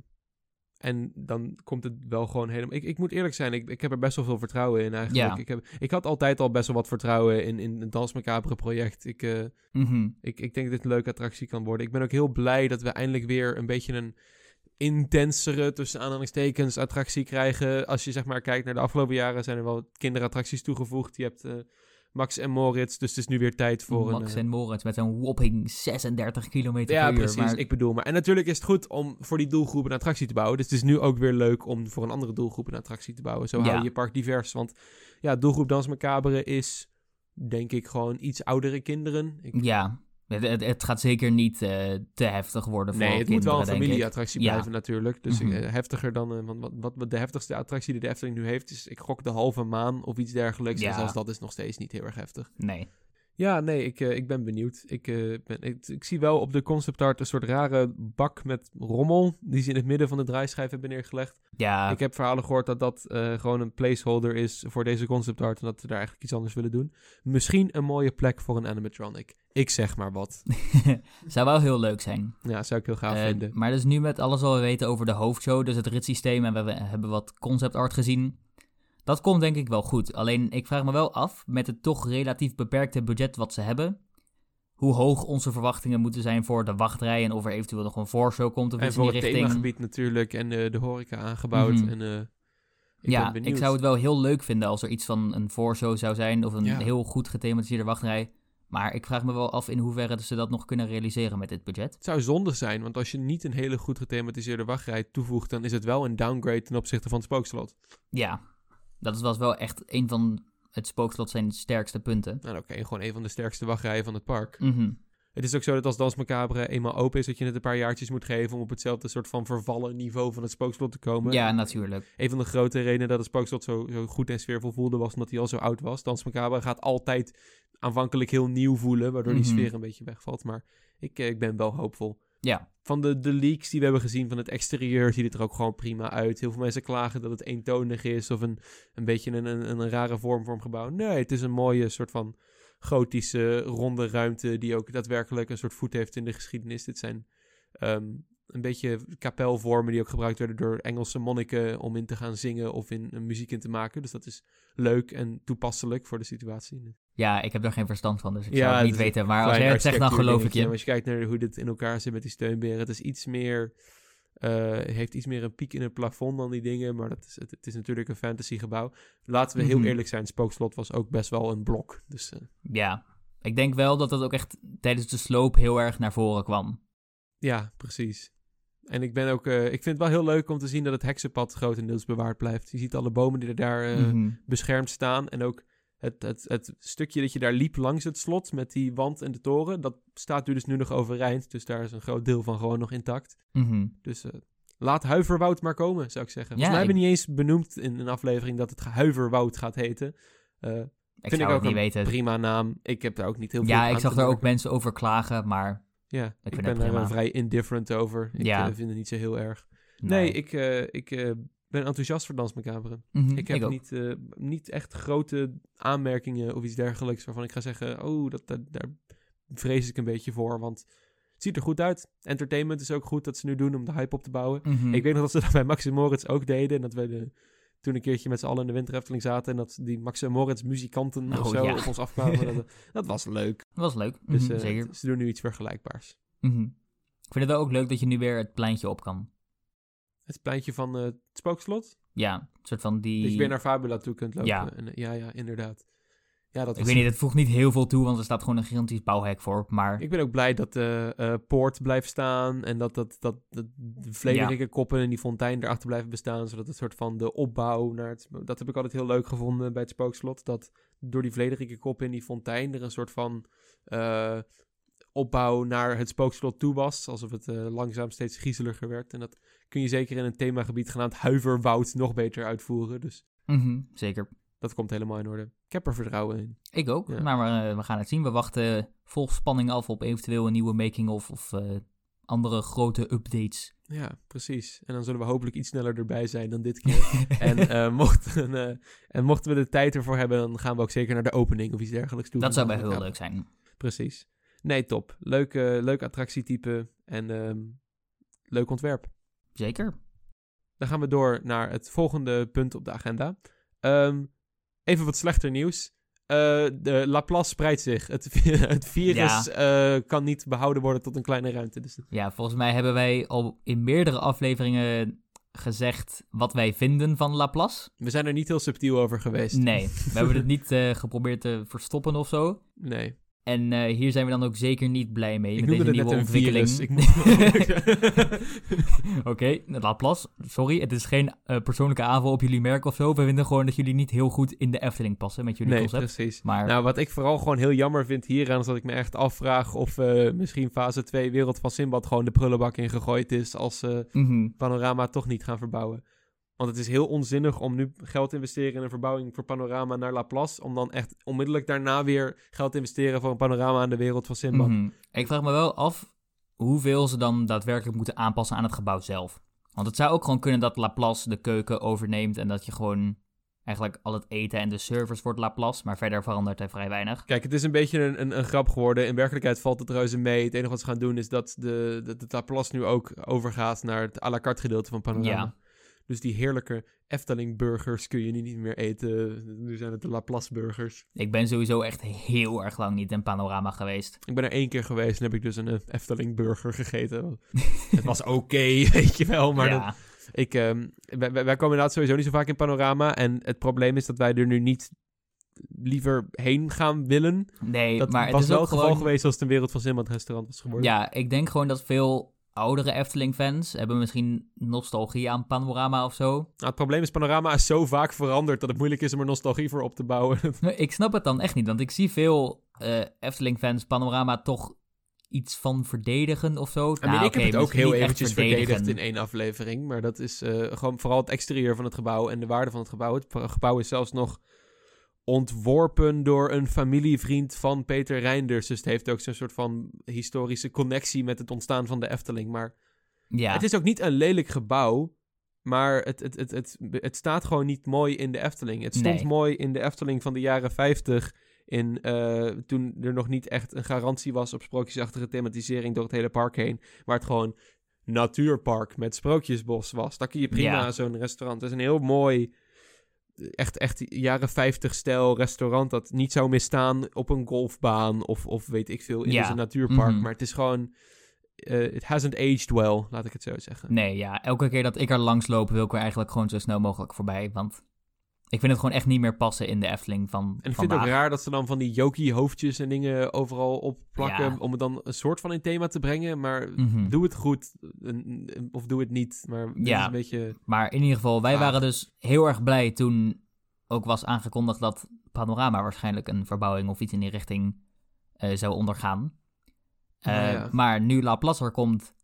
En dan komt het wel gewoon helemaal... Ik, ik moet eerlijk zijn, ik, ik heb er best wel veel vertrouwen in eigenlijk. Ja. Ik, heb, ik had altijd al best wel wat vertrouwen in, in het Dans Macabre project. Ik, eh, Mhm. ik, ik denk dat dit een leuke attractie kan worden. Ik ben ook heel blij dat we eindelijk weer een beetje een intensere, tussen aanhalingstekens, attractie krijgen. Als je zeg maar kijkt naar de afgelopen jaren, zijn er wel kinderattracties toegevoegd. Je hebt eh, Max en Moritz, dus het is nu weer tijd voor Max een... en Moritz met een whopping 36 kilometer Ja, per uur. precies. Maar Ik bedoel maar. En natuurlijk is het goed om voor die doelgroep een attractie te bouwen. Dus het is nu ook weer leuk om voor een andere doelgroep een attractie te bouwen. Zo hou Ja. je je park divers. Want ja, doelgroep Dans Macabre is denk ik gewoon iets oudere kinderen. Ik, ja, het, het, het gaat zeker niet eh, te heftig worden voor nee, het moet wel een familieattractie Ja. blijven natuurlijk. Dus Mhm. eh, heftiger dan... eh, want wat, wat, wat de heftigste attractie die de Efteling nu heeft... is ik gok de halve maan of iets dergelijks. Ja. En zelfs dat is nog steeds niet heel erg heftig. Nee. Ja, nee, ik, eh, ik ben benieuwd. Ik, eh, ben, ik, ik zie wel op de concept art een soort rare bak met rommel... die ze in het midden van de draaischijf hebben neergelegd. Ja, Ik heb verhalen gehoord dat dat eh, gewoon een placeholder is voor deze concept art... en dat ze daar eigenlijk iets anders willen doen. Misschien een mooie plek voor een animatronic. Ik zeg maar wat. zou wel heel leuk zijn. Ja, zou ik heel gaaf vinden. maar dus nu met alles wat we weten over de hoofdshow, dus het ritssysteem en we hebben wat concept art gezien. Dat komt denk ik wel goed. Alleen ik vraag me wel af, met het toch relatief beperkte budget wat ze hebben, hoe hoog onze verwachtingen moeten zijn voor de wachtrij en of er eventueel nog een voorshow komt of En iets in voor die het richting. themagebied natuurlijk en eh, de horeca aangebouwd. Mhm. En, eh, ik ja, ik zou het wel heel leuk vinden als er iets van een voorshow zou zijn of een Ja. heel goed gethematiseerde wachtrij. Maar ik vraag me wel af in hoeverre ze dat nog kunnen realiseren met dit budget. Het zou zonde zijn, want als je niet een hele goed gethematiseerde wachtrij toevoegt, dan is het wel een downgrade ten opzichte van het spookslot. Ja, dat was wel echt een van het spookslot zijn sterkste punten. Nou oké, gewoon een van de sterkste wachtrijen van het park. Mhm. Het is ook zo dat als Dans Macabre eenmaal open is, dat je het een paar jaartjes moet geven om op hetzelfde soort van vervallen niveau van het spookslot te komen. Ja, natuurlijk. Een van de grote redenen dat het spookslot zo, zo goed en sfeervol voelde, was omdat hij al zo oud was. Dans Macabre gaat altijd aanvankelijk heel nieuw voelen, waardoor die Mhm. sfeer een beetje wegvalt. Maar ik, eh, ik ben wel hoopvol. Ja, Van de, de leaks die we hebben gezien van het exterieur ziet het er ook gewoon prima uit. Heel veel mensen klagen dat het eentonig is of een, een beetje een, een, een rare vorm gebouw. Nee, het is een mooie soort van gotische ronde ruimte die ook daadwerkelijk een soort voet heeft in de geschiedenis. Dit zijn ehm, een beetje kapelvormen die ook gebruikt werden door Engelse monniken om in te gaan zingen of in een muziek in te maken. Dus dat is leuk en toepasselijk voor de situatie. ja, ik heb er geen verstand van, dus ik Ja, zou het niet weten. Maar als jij het zegt, dan geloof ik je. Als je kijkt naar hoe dit in elkaar zit met die steunberen, het is iets meer... eh, heeft iets meer een piek in het plafond dan die dingen, maar dat is, het, het is natuurlijk een fantasygebouw. Laten we heel Mhm. eerlijk zijn, Spookslot was ook best wel een blok. Dus eh, Ja, ik denk wel dat dat ook echt tijdens de sloop heel erg naar voren kwam. ja, precies. En ik ben ook, eh, ik vind het wel heel leuk om te zien dat het heksenpad grotendeels bewaard blijft. Je ziet alle bomen die er daar eh, Mhm. beschermd staan en ook het, het, het stukje dat je daar liep langs het slot met die wand en de toren, dat staat nu dus nu nog overeind. Dus daar is een groot deel van gewoon nog intact. Mhm. Dus eh, laat Huiverwoud maar komen, zou ik zeggen. Ja, Volgens mij hebben we niet eens benoemd in een aflevering dat het Huiverwoud gaat heten. Ik vind ik het ook niet een weten. prima naam. Ik heb daar ook niet heel veel Ja, aan ik zag daar ook mensen over klagen, maar Ja, ik, ben daar prima. eh, vrij indifferent over. Ik Ja. eh, vind het niet zo heel erg. Nee, ik, eh, ik eh, ben enthousiast voor Dans Macabre. Mhm, Ik heb niet, niet echt grote aanmerkingen of iets dergelijks waarvan ik ga zeggen, oh, dat, dat, daar vrees ik een beetje voor, want het ziet er goed uit. Entertainment is ook goed dat ze nu doen om de hype op te bouwen. Mhm. Ik weet nog dat ze dat bij Max en Moritz ook deden. En dat we de, toen een keertje met z'n allen in de Winter zaten. En dat die Max en Moritz muzikanten of Oh, zo ja. op ons afkwamen. dat, dat was leuk. Dat was leuk. Dus Mhm, eh, zeker. ze doen nu iets vergelijkbaars. Mhm. Ik vind het wel ook leuk dat je nu weer het pleintje op kan. Het pleintje van eh, het spookslot. Ja, een soort van die... Dat je weer naar Fabula toe kunt lopen. Ja. En, eh, ja, ja, inderdaad. Ja, dat Ik weet niet, het voegt niet heel veel toe, want er staat gewoon een gigantisch bouwhek voor. Maar Ik ben ook blij dat de eh, poort blijft staan en dat, dat, dat, dat de vlederige koppen en die fontein erachter blijven bestaan, zodat het soort van de opbouw naar het... Dat heb ik altijd heel leuk gevonden bij het spookslot, dat door die vlederige koppen in die fontein er een soort van eh, opbouw naar het spookslot toe was, alsof het eh, langzaam steeds griezeliger werd. En dat kun je zeker in een themagebied genaamd Huiverwoud nog beter uitvoeren, dus Mhm, zeker. Dat komt helemaal in orde. Ik heb er vertrouwen in. Ik ook, Ja. maar we, we gaan het zien. We wachten vol spanning af op eventueel een nieuwe making-of of eh, andere grote updates. Ja, precies. En dan zullen we hopelijk iets sneller erbij zijn dan dit keer. en, eh, mochten, eh, en mochten we de tijd ervoor hebben, dan gaan we ook zeker naar de opening of iets dergelijks doen. dat zou bij heel leuk zijn. Precies. Nee, top. Leuk, eh, leuk attractietype en ehm, leuk ontwerp. Zeker. dan gaan we door naar het volgende punt op de agenda. Ehm, even wat slechter nieuws. Eh, de Laplace spreidt zich. Het, het virus eh, kan niet behouden worden tot een kleine ruimte. Dus Ja, volgens mij hebben wij al in meerdere afleveringen gezegd wat wij vinden van Laplace. we zijn er niet heel subtiel over geweest. Nee, we hebben het niet eh, geprobeerd te verstoppen of zo. Nee. En eh, hier zijn we dan ook zeker niet blij mee Ik met deze nieuwe ontwikkeling. Oké, Laplace, sorry, het is geen eh, persoonlijke aanval op jullie merk of zo. We vinden gewoon dat jullie niet heel goed in de Efteling passen met jullie nee, concept. precies. Maar Nou, wat ik vooral gewoon heel jammer vind hieraan... is dat ik me echt afvraag of eh, misschien fase 2 Wereld van Simbad... gewoon de prullenbak ingegooid is als ze mhm, Panorama toch niet gaan verbouwen. Want het is heel onzinnig om nu geld te investeren in een verbouwing voor Panorama naar Laplace... om dan echt onmiddellijk daarna weer geld te investeren voor een Panorama aan de Wereld van Simbad. mhm. Ik vraag me wel af hoeveel ze dan daadwerkelijk moeten aanpassen aan het gebouw zelf. Want het zou ook gewoon kunnen dat Laplace de keuken overneemt en dat je gewoon eigenlijk al het eten en de servers wordt Laplace, maar verder verandert er vrij weinig. Kijk, het is een beetje een, een, een grap geworden. In werkelijkheid valt het reuze mee. Het enige wat ze gaan doen is dat de, de, de Laplace nu ook overgaat naar het à la carte gedeelte van Panorama. Ja. Dus die heerlijke Efteling-burgers kun je nu niet meer eten. Nu zijn het de Laplace-burgers. Ik ben sowieso echt heel erg lang niet in Panorama geweest. Ik ben er één keer geweest en heb ik dus een eh, Efteling-burger gegeten. het was oké, weet je wel. Maar dat, ik, ehm, wij, komen inderdaad sowieso niet zo vaak in Panorama. En het probleem is dat wij er nu niet liever heen gaan willen. nee, Dat maar het was is wel ook het geval gewoon... geweest als het een Wereld van Simbad restaurant was geworden. Ja, ik denk gewoon dat veel oudere Efteling-fans hebben misschien nostalgie aan Panorama of zo. Nou, het probleem is, Panorama is zo vaak veranderd dat het moeilijk is om er nostalgie voor op te bouwen. Ik snap het dan echt niet, want ik zie veel eh, Efteling-fans Panorama toch iets van verdedigen of zo. I mean, Nou, ik heb het ook heel eventjes verdedigd in één aflevering. Maar dat is eh, gewoon vooral het exterieur van het gebouw en de waarde van het gebouw. Het gebouw is zelfs nog ontworpen door een familievriend van Peter Reinders. Dus het heeft ook zo'n soort van historische connectie met het ontstaan van de Efteling. Maar Ja, het is ook niet een lelijk gebouw. Maar het, het, het, het, het staat gewoon niet mooi in de Efteling. Het stond Nee. mooi in de Efteling van de jaren 50. In, eh, toen er nog niet echt een garantie was op sprookjesachtige thematisering door het hele park heen. Maar het gewoon natuurpark met sprookjesbos was. Daar kun je prima Ja. zo'n restaurant. Het is een heel mooi, echt, echt jaren 50 stijl restaurant. Dat niet zou misstaan op een golfbaan of, of weet ik veel in Ja. een natuurpark. Mhm. Maar het is gewoon, eh, it hasn't aged well, laat ik het zo zeggen. nee, ja, elke keer dat ik er langs loop wil ik er eigenlijk gewoon zo snel mogelijk voorbij, want ik vind het gewoon echt niet meer passen in de Efteling van En ik vind het ook raar dat ze dan van die Yoki-hoofdjes en dingen overal opplakken. Ja. Om het dan een soort van in thema te brengen. Maar Mhm. doe het goed. Of doe het niet. Maar Ja. is een beetje... Maar in ieder geval, wij Ah. waren dus heel erg blij toen ook was aangekondigd dat Panorama waarschijnlijk een verbouwing of iets in die richting eh, zou ondergaan. Eh, ja. Maar nu Laplace er komt,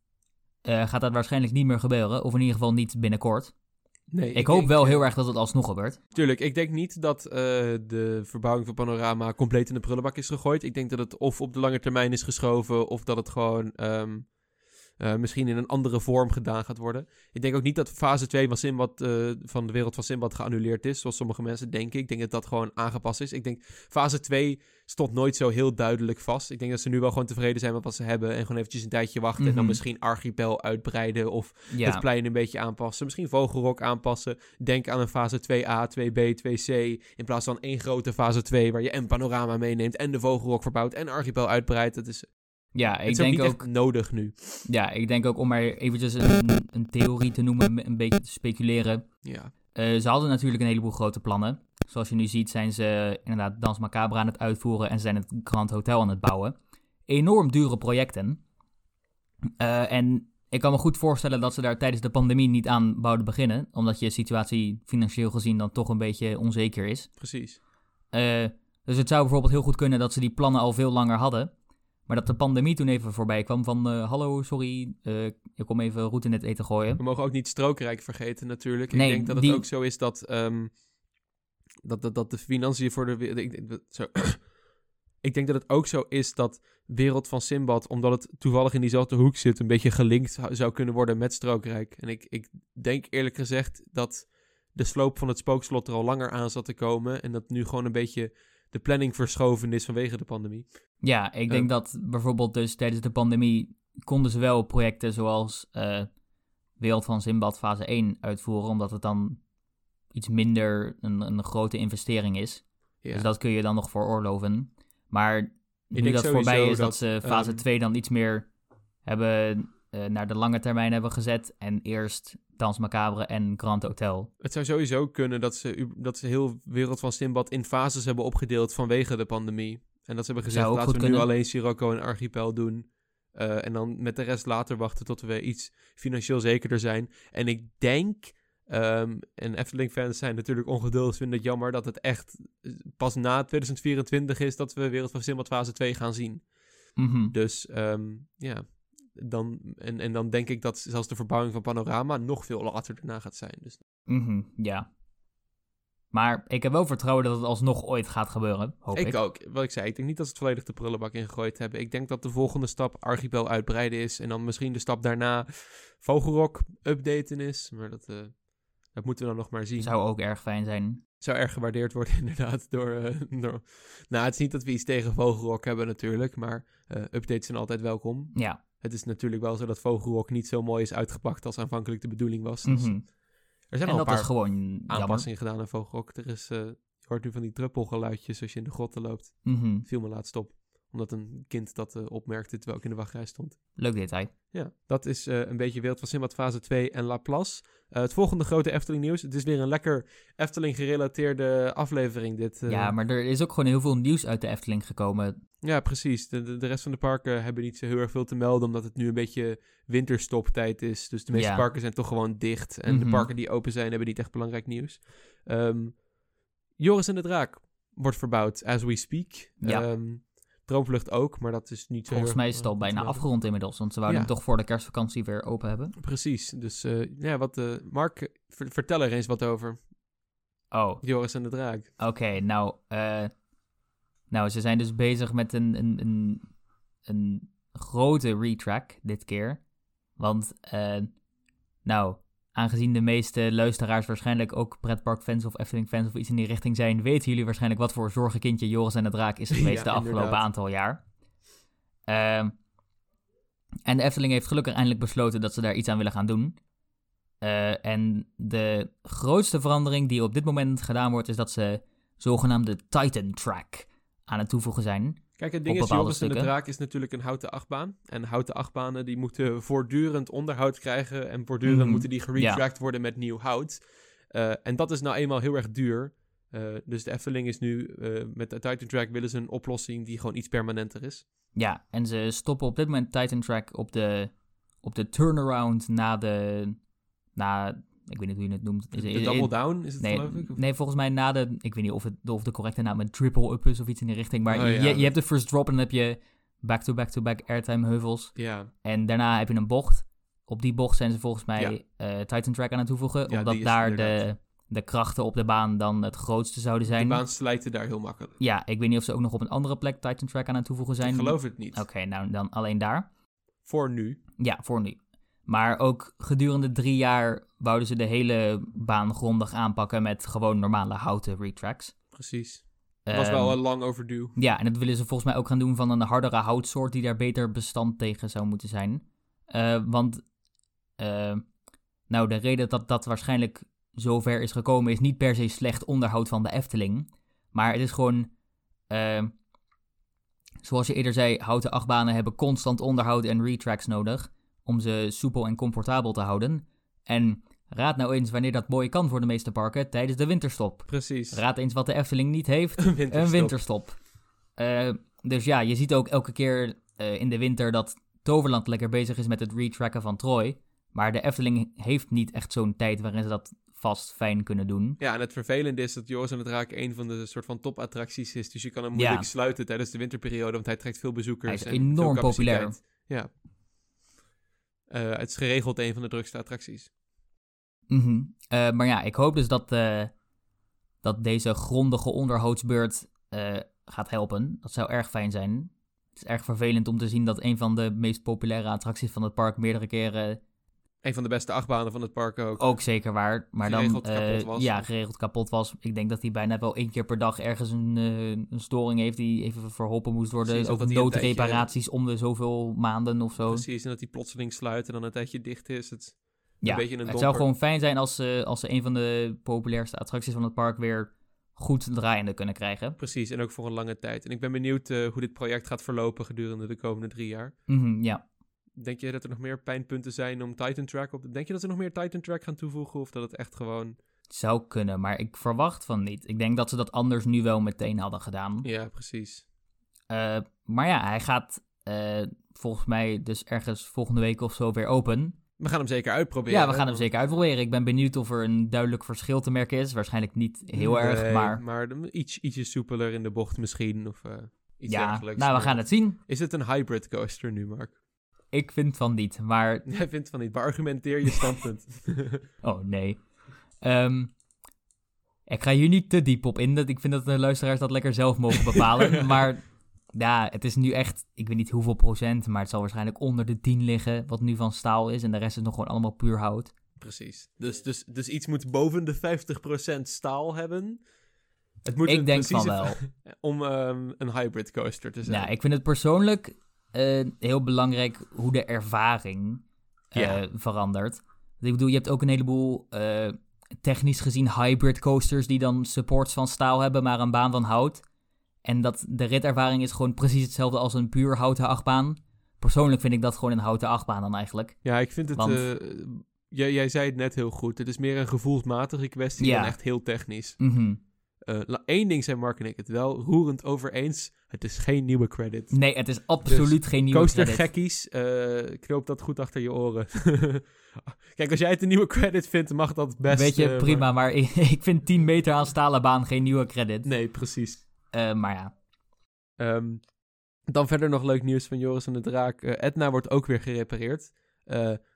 eh, gaat dat waarschijnlijk niet meer gebeuren. Of in ieder geval niet binnenkort. Nee, Ik, hoop wel heel erg dat het alsnog gebeurt. Tuurlijk, ik denk niet dat eh, de verbouwing van Panorama compleet in de prullenbak is gegooid. Ik denk dat het of op de lange termijn is geschoven, of dat het gewoon ehm, eh, misschien in een andere vorm gedaan gaat worden. Ik denk ook niet dat fase 2 van, Simbad, eh, van de wereld van Simbad geannuleerd is, zoals sommige mensen denken. Ik denk dat dat gewoon aangepast is. Ik denk fase 2 stond nooit zo heel duidelijk vast. Ik denk dat ze nu wel gewoon tevreden zijn met wat ze hebben en gewoon eventjes een tijdje wachten en dan Mhm. misschien Archipel uitbreiden of Ja, het plein een beetje aanpassen. Misschien Vogelrok aanpassen. Denk aan een fase 2a, 2b, 2c. In plaats van één grote fase 2 waar je en panorama meeneemt en de Vogelrok verbouwt en Archipel uitbreidt. Dat is, ja ik ook denk ook, nodig nu. ja, ik denk ook om maar eventjes een, een theorie te noemen, een beetje te speculeren. Ja. Eh, ze hadden natuurlijk een heleboel grote plannen. Zoals je nu ziet zijn ze inderdaad Dans Macabre aan het uitvoeren en zijn het Grand Hotel aan het bouwen. Enorm dure projecten. Eh, en ik kan me goed voorstellen dat ze daar tijdens de pandemie niet aan wouden beginnen. Omdat je situatie financieel gezien dan toch een beetje onzeker is. Precies. Eh, dus het zou bijvoorbeeld heel goed kunnen dat ze die plannen al veel langer hadden. Maar dat de pandemie toen even voorbij kwam van... eh, hallo, sorry, eh, ik kom even roet in het eten gooien. We mogen ook niet Strookrijk vergeten natuurlijk. Nee, ik denk dat het die- ook zo is dat, ehm, dat, dat, dat de financiën voor de... Ik, denk dat- zo. ik denk dat het ook zo is dat Wereld van Simbad, omdat het toevallig in diezelfde hoek zit, een beetje gelinkt zou- zou kunnen worden met Strookrijk. En ik, ik denk eerlijk gezegd dat de sloop van het spookslot er al langer aan zat te komen. En dat nu gewoon een beetje de planning verschoven is vanwege de pandemie. Ja, ik denk dat bijvoorbeeld dus tijdens de pandemie konden ze wel projecten zoals eh, Wereld van Simbad fase 1 uitvoeren, omdat het dan iets minder een, een grote investering is. Ja. Dus dat kun je dan nog veroorloven. Maar nu dat voorbij is, dat, dat, ze fase ehm, 2 dan iets meer hebben eh, naar de lange termijn hebben gezet. En eerst Dans Macabre en Grand Hotel. Het zou sowieso kunnen dat ze, dat ze heel Wereld van Simbad in fases hebben opgedeeld vanwege de pandemie. En dat ze hebben gezegd, laten we nu alleen Sirocco en Archipel doen. Eh, en dan met de rest later wachten tot we iets financieel zekerder zijn. En ik denk, ehm, en Efteling-fans zijn natuurlijk ongeduldig, vinden het jammer dat het echt eh, pas na 2024 is dat we Wereld van Simbad fase 2 gaan zien. Mhm. Dus ehm, ja, dan, en, en dan denk ik dat zelfs de verbouwing van Panorama nog veel later daarna gaat zijn. Dus Mhm, ja. Maar ik heb wel vertrouwen dat het alsnog ooit gaat gebeuren, hoop ik. Ik ook. Wat ik zei, ik denk niet dat ze het volledig de prullenbak ingegooid hebben. Ik denk dat de volgende stap Archipel uitbreiden is. En dan misschien de stap daarna Vogelrok updaten is. Maar dat, eh, dat moeten we dan nog maar zien. Zou, Zou ook erg fijn zijn. erg gewaardeerd worden inderdaad door, eh, door... Nou, het is niet dat we iets tegen Vogelrok hebben natuurlijk. Maar eh, updates zijn altijd welkom. Ja. Het is natuurlijk wel zo dat Vogelrok niet zo mooi is uitgepakt als aanvankelijk de bedoeling was. Dus Mhm. er zijn En al een paar gewoon aanpassingen gedaan aan Vogelrok. Er is, eh, je hoort nu van die druppelgeluidjes als je in de grotten loopt. Mhm. viel me laatst op. Omdat een kind dat eh, opmerkte terwijl ik in de wachtrij stond. Leuk detail. Ja, dat is eh, een beetje Wereld van Simbad fase 2 en Laplace. Eh het volgende grote Efteling nieuws. Het is weer een lekker Efteling gerelateerde aflevering dit. Ja, maar er is ook gewoon heel veel nieuws uit de Efteling gekomen. Ja, precies. De, de, de rest van de parken hebben niet zo heel erg veel te melden, omdat het nu een beetje winterstoptijd is. Dus de meeste Ja. parken zijn toch gewoon dicht. En de Mhm. parken die open zijn, hebben niet echt belangrijk nieuws. Ehm, Joris en de Draak wordt verbouwd as we speak. Ja. Ehm, Droomvlucht ook, maar dat is niet zo Volgens mij is het al eh, bijna afgerond inmiddels. Want ze wouden Ja. hem toch voor de kerstvakantie weer open hebben. Precies. Dus eh, ja, wat, eh, Mark, ver- vertel er eens wat over. Oh, Joris en de Draak. Oké, nou, eh, nou, ze zijn dus bezig met een, een, een, een grote retrack dit keer. Want, eh, nou, aangezien de meeste luisteraars waarschijnlijk ook pretparkfans of Efteling-fans of iets in die richting zijn, weten jullie waarschijnlijk wat voor zorgenkindje Joris en de Draak is geweest Ja, de afgelopen inderdaad. aantal jaar. Ehm, en de Efteling heeft gelukkig eindelijk besloten dat ze daar iets aan willen gaan doen. Eh, en de grootste verandering die op dit moment gedaan wordt, is dat ze zogenaamde Titan Track aan het toevoegen zijn. Kijk, het ding is, Joris en de. Draak is natuurlijk een houten achtbaan. En houten achtbanen die moeten voortdurend onderhoud krijgen. En voortdurend Mhm. moeten die geretract worden met nieuw hout. Eh, en dat is nou eenmaal heel erg duur. Eh, dus de Efteling is nu, eh, met de Titan Track willen ze een oplossing die gewoon iets permanenter is. Ja, en ze stoppen op dit moment Titan Track op de, op de turnaround na de. Na, ik weet niet hoe je het noemt. De, Double Down is het Nee, geloof ik? Of- nee, volgens mij na de. Ik weet niet of, het, of de correcte naam een triple up is of iets in die richting. Maar Oh, je, ja. je hebt de first drop en dan heb je back-to-back-to-back airtime heuvels. Ja, En daarna heb je een bocht. Op die bocht zijn ze volgens mij Ja. eh, Titan Track aan het toevoegen. Ja, omdat daar de, inderdaad. de krachten op de baan dan het grootste zouden zijn. de baan slijten daar heel makkelijk. Ja, ik weet niet of ze ook nog op een andere plek Titan Track aan het toevoegen zijn. Ik geloof het niet. Oké, nou dan alleen daar. Voor nu. Ja, voor nu. Maar ook gedurende drie jaar wouden ze de hele baan grondig aanpakken met gewoon normale houten retracks. Precies. Het was wel Ehm, een lang overdue. Ja, en dat willen ze volgens mij ook gaan doen van een hardere houtsoort die daar beter bestand tegen zou moeten zijn. Eh, want, eh, nou, de reden dat dat waarschijnlijk zover is gekomen is niet per se slecht onderhoud van de Efteling. Maar het is gewoon, eh, zoals je eerder zei, houten achtbanen hebben constant onderhoud en retracks nodig om ze soepel en comfortabel te houden. En raad nou eens wanneer dat mooi kan voor de meeste parken tijdens de winterstop. Precies. Raad eens wat de Efteling niet heeft. Een winterstop. Een winterstop. Eh, dus ja, je ziet ook elke keer eh, in de winter dat Toverland lekker bezig is met het retracken van Troy. Maar de Efteling heeft niet echt zo'n tijd waarin ze dat vast fijn kunnen doen. Ja, en het vervelende is dat Joris en het Draak een van de soort van topattracties is. Dus je kan hem moeilijk Ja. sluiten tijdens de winterperiode, want hij trekt veel bezoekers. Hij is en enorm populair. Ja. Eh, het is geregeld een van de drukste attracties. Mhm. Eh, maar ja, ik hoop dus dat, eh, dat deze grondige onderhoudsbeurt gaat helpen. Dat zou erg fijn zijn. Het is erg vervelend om te zien dat een van de meest populaire attracties van het park meerdere keren Een van de beste achtbanen van het park ook. Ook zeker waar. Maar dan Geregeld eh, kapot was. ja, geregeld kapot was. Ik denk dat hij bijna wel één keer per dag ergens een, eh, een storing heeft die even verholpen moest worden. Precies, hij een noodreparaties om de zoveel maanden of zo. Precies, en dat die plotseling sluit en dan een tijdje dicht is. Het, Ja, een beetje een het zou gewoon fijn zijn als ze, als ze een van de populairste attracties van het park weer goed draaiende kunnen krijgen. Precies, en ook voor een lange tijd. En ik ben benieuwd eh, hoe dit project gaat verlopen gedurende de komende drie jaar. Mhm, ja. Denk je dat er nog meer pijnpunten zijn om Titan Track op te... Denk je dat ze nog meer Titan Track gaan toevoegen? Of dat het echt gewoon... Zou kunnen, maar ik verwacht van niet. Ik denk dat ze dat anders nu wel meteen hadden gedaan. Ja, precies. Eh, maar ja, hij gaat eh, volgens mij dus ergens volgende week of zo weer open. We gaan hem zeker uitproberen. Ja, we gaan hem zeker uitproberen. Ik ben benieuwd of er een duidelijk verschil te merken is. Waarschijnlijk niet heel erg, maar... Maar iets, ietsje soepeler in de bocht misschien, of eh, iets Ja, dergelijks. nou, we gaan het zien. Is het een hybrid coaster nu, Mark? Ik vind van niet, maar... Jij vindt van niet. Beargumenteer je standpunt. Oh, nee. Ehm, ik ga hier niet te diep op in. Dat, ik vind dat de luisteraars dat lekker zelf mogen bepalen. maar ja, het is nu echt... Ik weet niet hoeveel procent, maar het zal waarschijnlijk onder de 10 liggen... wat nu van staal is. En de rest is nog gewoon allemaal puur hout. Precies. Dus, dus, dus iets moet boven de 50% staal hebben. Het moet Ik denk van wel. Om ehm, een hybrid coaster te zijn. Ja, ik vind het persoonlijk eh, heel belangrijk hoe de ervaring eh, Ja. verandert. Ik bedoel, je hebt ook een heleboel eh, technisch gezien hybrid coasters die dan supports van staal hebben, maar een baan van hout. En dat de ritervaring is gewoon precies hetzelfde als een puur houten achtbaan. Persoonlijk vind ik dat gewoon een houten achtbaan dan eigenlijk. Ja, ik vind het... Want- jij, jij zei het net heel goed. Het is meer een gevoelsmatige kwestie Ja. dan echt heel technisch. Mhm. Eén ding zijn Mark en ik het wel roerend over eens. Het is geen nieuwe credit. Nee, het is absoluut geen nieuwe Coaster credit. gekkies, eh, knoop dat goed achter je oren. Kijk, als jij het een nieuwe credit vindt, mag dat best. Weet je, eh, prima, maar ik, ik vind 10 meter aan stalen baan geen nieuwe credit. Nee, precies. Eh, maar ja, Ehm, dan verder nog leuk nieuws van Joris en de Draak. Eh, Edna wordt ook weer gerepareerd.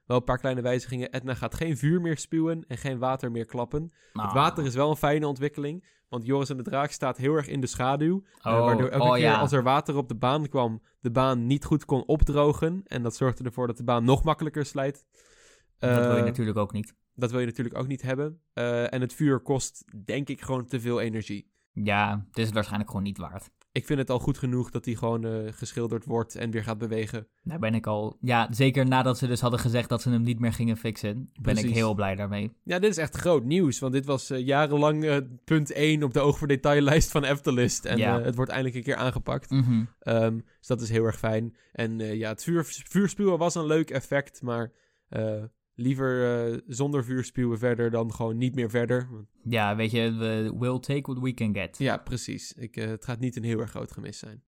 Wel een paar kleine wijzigingen. Edna gaat geen vuur meer spuwen en geen water meer klappen. Het Ah. water is wel een fijne ontwikkeling. Want Joris en de Draak staat heel erg in de schaduw. eh, Oh, waardoor elke oh keer ja. als er water op de baan kwam, de baan niet goed kon opdrogen. En dat zorgde ervoor dat de baan nog makkelijker slijt. dat wil je Eh, natuurlijk ook niet. Dat wil je natuurlijk ook niet hebben. Eh, en het vuur kost, denk ik, gewoon te veel energie. Ja, het is het waarschijnlijk gewoon niet waard. Ik vind het al goed genoeg dat hij gewoon eh, geschilderd wordt en weer gaat bewegen. Daar ben ik al... Ja, zeker nadat ze dus hadden gezegd dat ze hem niet meer gingen fixen, ben ik heel blij daarmee. Ja, dit is echt groot nieuws, want dit was eh, jarenlang eh, punt 1 op de oog voor detaillijst van Eftelist. En Ja. het wordt eindelijk een keer aangepakt. Mhm. Ehm, dus dat is heel erg fijn. En ja, het vuur, vuurspuwen was een leuk effect, maar liever eh, zonder vuurspuwen verder dan gewoon niet meer verder. Ja, weet je, we will take what we can get. Ja, precies. Ik, eh, het gaat niet een heel erg groot gemis zijn.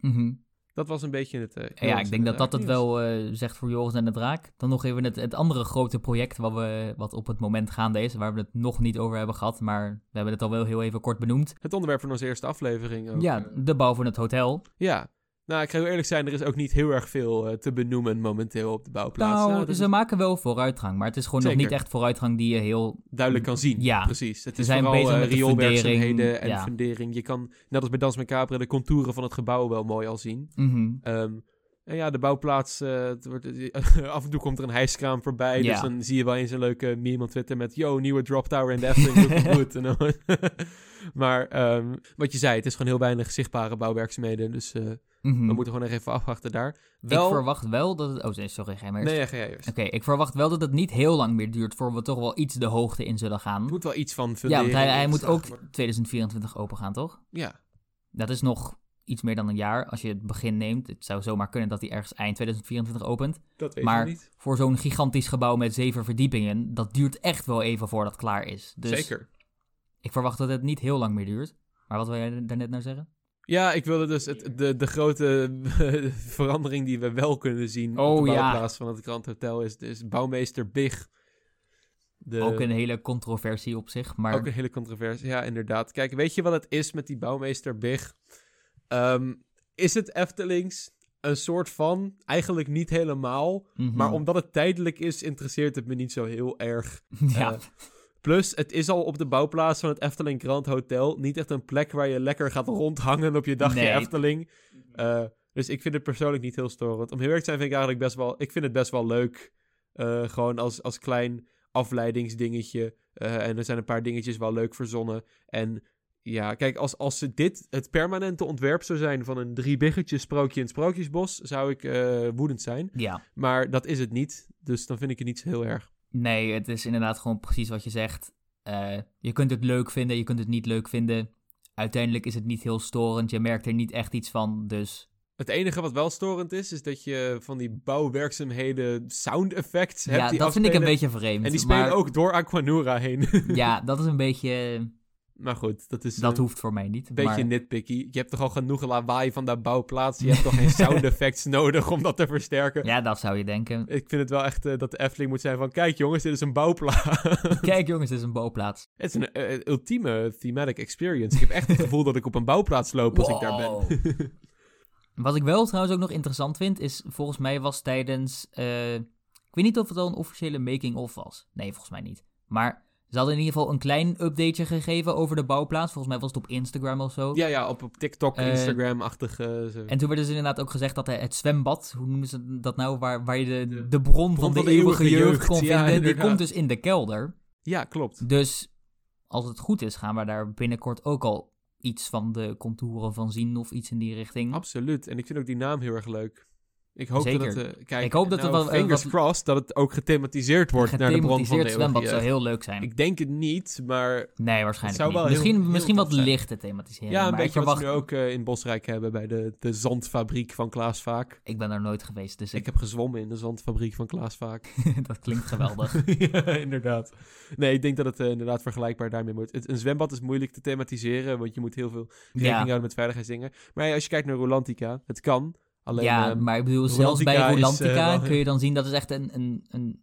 Mhm. Dat was een beetje het... eh, Ja, ik en denk de dat dat het wel zegt voor Joris en de Draak. Dan nog even het, het andere grote project wat, we, wat op het moment gaande is, waar we het nog niet over hebben gehad, maar we hebben het al wel heel even kort benoemd. Het onderwerp van onze eerste aflevering ook. Ja, de bouw van het hotel. Ja. Nou, ik ga heel eerlijk zijn, er is ook niet heel erg veel eh, te benoemen momenteel op de bouwplaats. Nou, Nou, ze maken wel vooruitgang, maar het is gewoon nog niet echt vooruitgang die je heel... duidelijk kan zien. Ja. precies. Het Ze is zijn vooral bezig eh, met de rioolwerkzaamheden en ja. fundering. Je kan, net als bij Dans Macabre, de contouren van het gebouw wel mooi al zien. Mhm. Ehm, en ja, de bouwplaats, eh, het wordt, af en toe komt er een hijskraam voorbij. Ja. Dus dan zie je wel eens een leuke meme op Twitter met... Yo, nieuwe drop tower in de Efteling, dan- maar ehm, wat je zei, het is gewoon heel weinig zichtbare bouwwerkzaamheden. Dus eh, Mhm. we moeten gewoon nog even afwachten daar. Wel... Ik verwacht wel dat het... Oh, sorry, ga je maar eerst. Nee, ja, ga jij eerst. Oké, ik verwacht wel dat het niet heel lang meer duurt voor we toch wel iets de hoogte in zullen gaan. Het moet wel iets van Ja, fundering want hij, hij moet ook worden. 2024 open gaan, toch? Ja, Dat is nog iets meer dan een jaar als je het begin neemt. Het zou zomaar kunnen dat hij ergens eind 2024 opent. dat weet Maar je niet. voor zo'n gigantisch gebouw met zeven verdiepingen, dat duurt echt wel even voordat het klaar is. Dus Zeker. Ik verwacht dat het niet heel lang meer duurt. Maar wat wil jij daarnet nou zeggen? Ja, ik wilde dus het, de, de grote verandering die we wel kunnen zien Oh, op de ja. bouwplaats van het Grand Hotel is dus bouwmeester Big. De, Ook een hele controversie op zich, maar... ook een hele controversie. Ja, inderdaad. Kijk, weet je wat het is met die bouwmeester Big? Ehm, is het Eftelings een soort van, eigenlijk niet helemaal, Mhm. maar omdat het tijdelijk is, interesseert het me niet zo heel erg. ja, eh, Plus, het is al op de bouwplaats van het Efteling Grand Hotel. Niet echt een plek waar je lekker gaat rondhangen op je dagje Nee. Efteling. Eh, dus ik vind het persoonlijk niet heel storend. Om heel erg te zijn vind ik eigenlijk best wel... Ik vind het best wel leuk. eh, gewoon als, als klein afleidingsdingetje. Eh, en er zijn een paar dingetjes wel leuk verzonnen. En ja, kijk, als, als dit het permanente ontwerp zou zijn... van een drie biggetjes sprookje in het Sprookjesbos... zou ik woedend zijn. ja. Maar dat is het niet. Dus dan vind ik het niet zo heel erg. Nee, het is inderdaad gewoon precies wat je zegt. Eh, je kunt het leuk vinden, je kunt het niet leuk vinden. Uiteindelijk is het niet heel storend. Je merkt er niet echt iets van, dus... Het enige wat wel storend is, is dat je van die bouwwerkzaamheden sound effects hebt Ja, dat vind ik een beetje vreemd. En die spelen maar- ook door Aquanura heen. Ja, dat is een beetje... maar goed, dat is Dat eh, hoeft voor mij niet. een beetje maar... nitpicky. Je hebt toch al genoeg lawaai van dat bouwplaats. Je hebt toch geen sound effects nodig om dat te versterken. Ja, dat zou je denken. Ik vind het wel echt eh, dat de Efteling moet zijn van... Kijk jongens, dit is een bouwplaats. Kijk jongens, dit is een bouwplaats. het is een eh, ultieme thematic experience. Ik heb echt het gevoel dat ik op een bouwplaats loop als ik daar ben. Wat ik wel trouwens ook nog interessant vind, is volgens mij was tijdens... eh, ik weet niet of het al een officiële making-of was. Nee, volgens mij niet. Maar ze hadden in ieder geval een klein updateje gegeven over de bouwplaats. Volgens mij was het op Instagram of zo. Ja, ja, op, op TikTok, Eh, Instagram-achtig. eh. En toen werd dus inderdaad ook gezegd dat het zwembad, hoe noemen ze dat nou, waar, waar je de, De de bron van de, eeuwige jeugd, kon ja, vinden, die komt dus in de kelder. Ja, klopt. Dus als het goed is, gaan we daar binnenkort ook al iets van de contouren van zien of iets in die richting. Absoluut. En ik vind ook die naam heel erg leuk. Ik hoop Zeker. dat het... eh, kijk, Ik hoop dat nou, er wel- Fingers wat- crossed dat het ook gethematiseerd wordt naar de bron van de zwembad zou heel leuk zijn. Ik denk het niet, maar nee, waarschijnlijk zou niet. wel Misschien, heel- heel misschien wat zijn. lichte thematisering. ja, een maar beetje wat nu ook eh, in Bosrijk hebben bij de, de zandfabriek van Klaas Vaak. Ik ben daar nooit geweest, dus Ik ik... heb gezwommen in de zandfabriek van Klaas Vaak. dat klinkt geweldig. ja, inderdaad. Nee, ik denk dat het eh, inderdaad vergelijkbaar daarmee moet. Het, een zwembad is moeilijk te thematiseren, want je moet heel veel rekening ja, houden met veiligheidsdingen. Maar ja, als je kijkt naar Rolantica, het kan. Alleen, ja ehm, maar ik bedoel, zelfs bij Rolantica eh, kun je dan zien dat is echt een, een, een,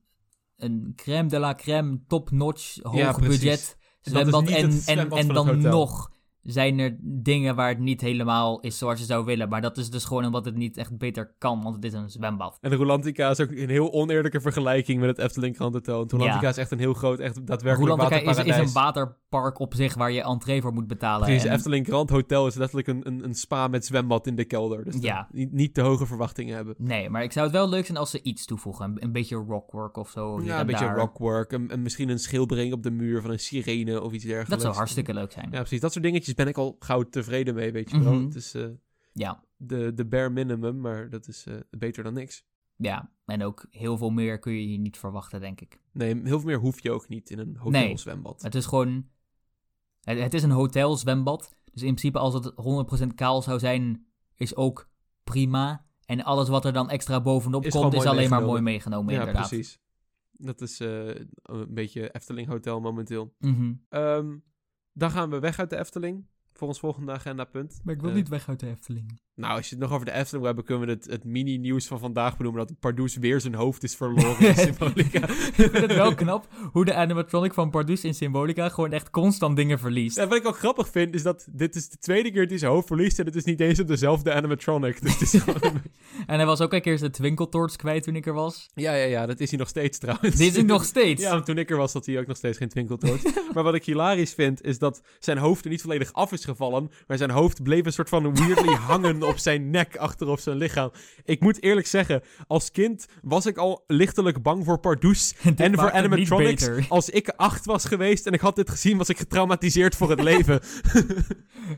een crème de la crème, top-notch, hoog Ja, budget En zwembad. En, en, dan nog zijn er dingen waar het niet helemaal is zoals je zou willen. Maar dat is dus gewoon omdat het niet echt beter kan, want het is een zwembad. En de Rolantica is ook een heel oneerlijke vergelijking met het Efteling Grand Hotel. Want Rolantica Ja. is echt een heel groot, echt daadwerkelijk Rolantica is, is een waterpark op zich waar je entree voor moet betalen. Precies, En- Efteling Grand Hotel is letterlijk een, een, een spa met zwembad in de kelder. Dus Ja. niet, niet te hoge verwachtingen hebben. Nee, maar ik zou het wel leuk zijn als ze iets toevoegen. Een, een beetje rockwork of zo. Ja, en een beetje daar. rockwork. En, en misschien een schilbering op de muur van een sirene of iets dergelijks. Dat zou hartstikke leuk zijn. Ja, precies. Dat soort dingetjes ben ik al gauw tevreden mee, weet je wel. Mhm. Het is eh, Ja. de, de bare minimum, maar dat is eh, beter dan niks. Ja, en ook heel veel meer kun je hier niet verwachten, denk ik. Nee, heel veel meer hoef je ook niet in een Nee. hotelzwembad. Het is gewoon... Het, het is een hotelzwembad. Dus in principe als het 100% kaal zou zijn, is ook prima. En alles wat er dan extra bovenop Is komt, is alleen maar mooi meegenomen, ja, inderdaad. precies. Dat is eh, een beetje Efteling Hotel momenteel. Mhm. Ehm, dan gaan we weg uit de Efteling. Voor ons volgende agendapunt. Maar ik wil Eh, niet weg uit de Efteling. Nou, als je het nog over de Efteling hebben, kunnen we het, het mini-nieuws van vandaag benoemen. Dat Pardoes weer zijn hoofd is verloren in Symbolica. ik vind het wel knap hoe de animatronic van Pardoes in Symbolica gewoon echt constant dingen verliest. Ja, wat ik ook grappig vind, is dat dit is de tweede keer dat hij zijn hoofd verliest. En het is niet eens op dezelfde animatronic. Dus het is gewoon... En hij was ook een keer zijn twinkeltoorts kwijt toen ik er was. ja, ja, ja, dat is hij nog steeds trouwens. Dit is hij nog steeds. Ja, want toen ik er was, had hij ook nog steeds geen twinkeltoort. maar wat ik hilarisch vind, is dat zijn hoofd er niet volledig af is gevallen. Maar zijn hoofd bleef een soort van weirdly hangen op zijn nek achter op zijn lichaam. Ik moet eerlijk zeggen, als kind was ik al lichtelijk bang voor Pardoes en voor animatronics. Als ik acht was geweest en ik had dit gezien, was ik getraumatiseerd voor het leven.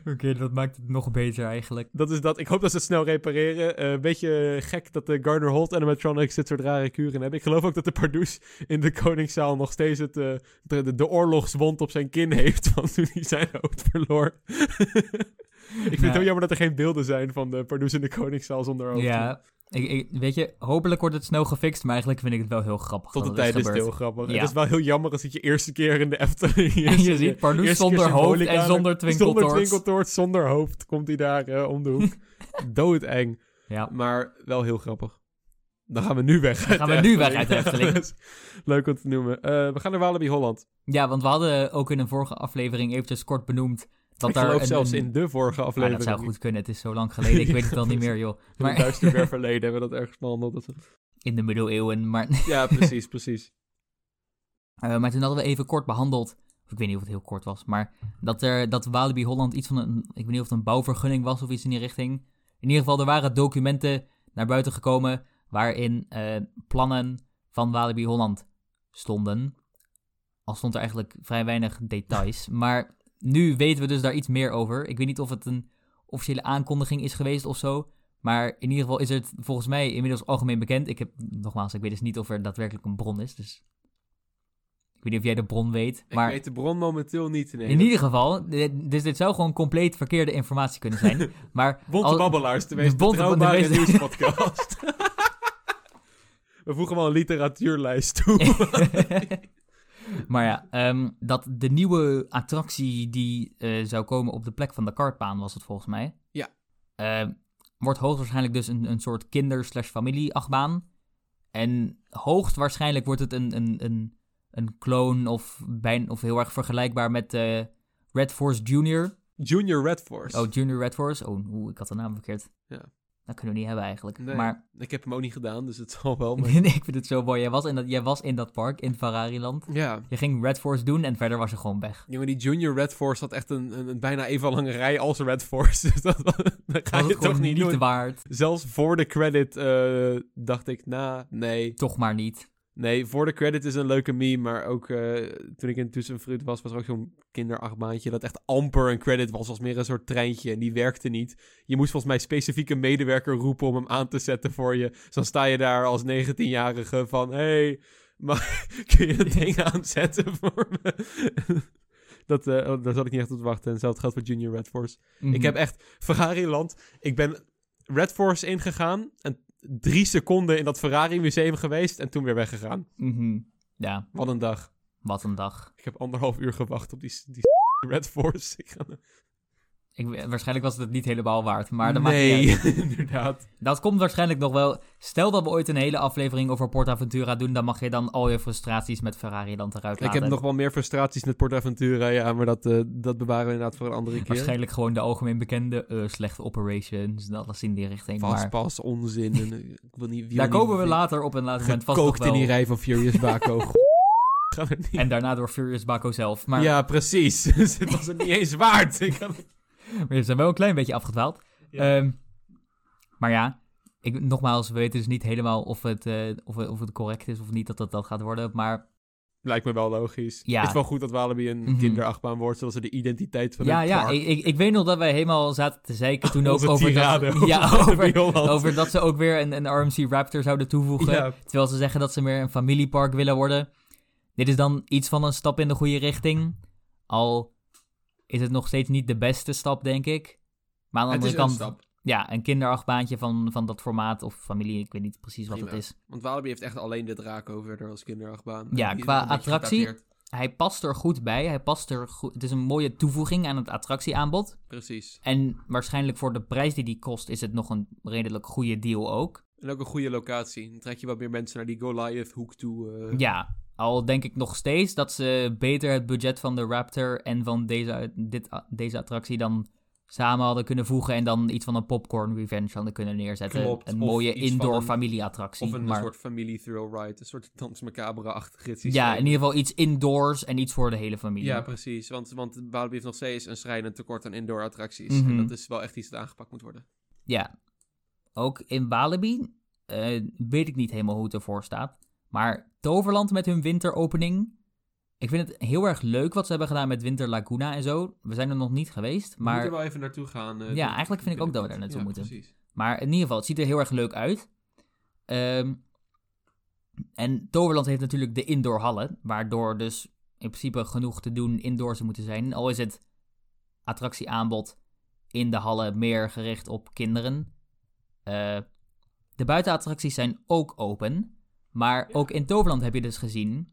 Oké, dat maakt het nog beter eigenlijk. dat is dat. Ik hoop dat ze het snel repareren. Eh, beetje gek dat de Gardner Holt animatronics dit soort rare kuren hebben. Ik geloof ook dat de Pardoes in de Koningszaal nog steeds het, eh, de, de, de oorlogswond op zijn kin heeft van toen hij zijn hoofd verloor. ik vind het heel jammer dat er geen beelden zijn van de Pardoes in de Koningszaal zonder hoofd. Ja, ik, ik- weet je, hopelijk wordt het snel gefixt, maar eigenlijk vind ik het wel heel grappig Tot de tijd is het heel grappig. Ja. Het is wel heel jammer als het je eerste keer in de Efteling is. En je ziet Pardoes zonder hoofd en zonder twinkeltoorts. Zonder twinkeltoort, zonder hoofd komt hij daar eh, om de hoek. Doodeng. Ja. Maar wel heel grappig. Dan gaan we nu weg Dan gaan we nu weg uit de Efteling. Leuk om te noemen. Eh, we gaan naar Walibi Holland. ja, want we hadden ook in een vorige aflevering eventjes kort benoemd dat ik daar geloof een, zelfs in de vorige Ah, aflevering. dat zou goed kunnen, het is zo lang geleden, ik weet het al niet meer joh. In het Maar duister ver verleden hebben we dat ergens behandeld. In de middeleeuwen, maar, Ja, precies, precies. eh, maar toen hadden we even kort behandeld, of ik weet niet of het heel kort was, maar dat, er, dat Walibi Holland iets van een, ik weet niet of het een bouwvergunning was of iets in die richting. In ieder geval, er waren documenten naar buiten gekomen waarin eh, plannen van Walibi Holland stonden. Al stond er eigenlijk vrij weinig details. Maar nu weten we dus daar iets meer over. Ik weet niet of het een officiële aankondiging is geweest of zo. Maar in ieder geval is het volgens mij inmiddels algemeen bekend. Ik heb, nogmaals, ik weet dus niet of er daadwerkelijk een bron is. Dus weet niet of jij de bron weet, Ik maar weet de bron momenteel niet. Nee, in ieder geval, dit- dus dit zou gewoon compleet verkeerde informatie kunnen zijn. Maar Bonte al- Babbelaars, de meest betrouwbare meest- nieuwspodcast. We voegen wel een literatuurlijst toe. Maar ja, ehm, dat de nieuwe attractie die eh, zou komen op de plek van de kartbaan was het volgens mij. Ja. Eh, wordt hoogstwaarschijnlijk dus een, een soort kinder-slash-familie-achtbaan. En hoogstwaarschijnlijk wordt het een, een, een, een clone of, bijna, of heel erg vergelijkbaar met eh, Red Force Junior. Junior Red Force. Oh, Junior Red Force. Oh, oeh, ik had de naam verkeerd. Ja. Dat kunnen we niet hebben eigenlijk. Nee, Maar ik heb hem ook niet gedaan, dus het zal wel. Maar... ik vind het zo mooi. Jij was in dat, jij was in dat park, in Ferrariland. ja, Je ging Red Force doen en verder was je gewoon weg. jongen, die Junior Red Force had echt een, een, een bijna even lange rij als Red Force. Dus dat, dat ga Was je toch niet doen. waard. Zelfs voor de credit eh, dacht ik, nou, nee. Toch maar niet. Nee, voor de credit is een leuke meme, maar ook eh, toen ik in Tussenfruit was, was er ook zo'n kinderachtbaantje dat echt amper een credit was, was meer een soort treintje en die werkte niet. Je moest volgens mij specifiek een medewerker roepen om hem aan te zetten voor je. Dus dan sta je daar als 19-jarige van, hey, maar kun je het ding aanzetten voor me? dat, eh, oh, daar zat ik niet echt op te wachten. En hetzelfde geldt voor Junior Red Force. Mhm. Ik heb echt Ferrari-land. Ik ben Red Force ingegaan en drie seconden in dat Ferrari-museum geweest en toen weer weggegaan. Mhm. Ja, Wat een dag. wat een dag. Ik heb anderhalf uur gewacht op die, die Red Force. Ik ga... Ik, waarschijnlijk was het het niet helemaal waard, maar dat maakt nee, niet uit. inderdaad. Dat komt waarschijnlijk nog wel. Stel dat we ooit een hele aflevering over PortAventura doen, dan mag je dan al je frustraties met Ferrari dan eruit Ik laten. heb nog wel meer frustraties met PortAventura, ja, maar dat, eh, dat bewaren we inderdaad voor een andere keer. Waarschijnlijk gewoon de algemeen bekende eh, slechte operations en alles in die richting. Maar Vastpas, onzin. En, eh, ik wil niet, daar niet komen we later op een later moment vast gekookt in wel. die rij van Furious Baco. Niet. En daarna door Furious Baco zelf. Maar Ja, precies. Dus het was het niet eens waard. Ik kan... Maar we zijn wel een klein beetje afgedwaald. Ja. Ehm, maar ja, ik, nogmaals, we weten dus niet helemaal of het, eh, of, of het correct is of niet dat dat, dat gaat worden. Maar Lijkt me wel logisch. Ja. Het is wel goed dat Walibi een Mhm. kinderachtbaan wordt, zodat ze de identiteit van ja, het ja ik, ik, ik weet nog dat wij helemaal zaten te zeiken toen ook over dat, ja, over over, dat ze ook weer een, een RMC Raptor zouden toevoegen. Ja, Terwijl ze zeggen dat ze meer een familiepark willen worden. Dit is dan iets van een stap in de goede richting. Al is het nog steeds niet de beste stap, denk ik. Maar aan de het andere een kant, stap. ja, een kinderachtbaantje van, van dat formaat of familie, ik weet niet precies wat Prima. het is. Want Walibi heeft echt alleen de Draco verder als kinderachtbaan. Ja, qua een attractie-. Hij past er goed bij. Hij past er goed. Het is een mooie toevoeging aan het attractieaanbod. Precies. En waarschijnlijk voor de prijs die die kost, is het nog een redelijk goede deal ook. En ook een goede locatie. Dan trek je wat meer mensen naar die Goliath hoek toe. eh. Ja, al denk ik nog steeds dat ze beter het budget van de Raptor en van deze, dit, deze attractie dan samen hadden kunnen voegen en dan iets van een popcorn revenge hadden kunnen neerzetten. Klopt, Een mooie indoor familieattractie. Of een maar, soort familie thrill ride. Een soort dans macabre-achtig iets. ja, in ieder geval iets indoors en iets voor de hele familie. Ja, precies. Want, want Walibi heeft nog steeds een schrijnend tekort aan indoor attracties. Mhm. En dat is wel echt iets dat aangepakt moet worden. Ja. Ook in Walibi eh, weet ik niet helemaal hoe het ervoor staat. Maar Toverland met hun winteropening. Ik vind het heel erg leuk wat ze hebben gedaan met Winter Laguna en zo. We zijn er nog niet geweest. We moeten Maar, wel even naartoe gaan. eh, Ja, eigenlijk vind ik ook dat we daar naartoe Ja, moeten. precies. maar in ieder geval, het ziet er heel erg leuk uit. Ehm, en Toverland heeft natuurlijk de indoor hallen. Waardoor dus in principe genoeg te doen indoors moeten zijn. Al is het attractieaanbod in de hallen meer gericht op kinderen. Eh, de buitenattracties zijn ook open. Maar ook in Toverland heb je dus gezien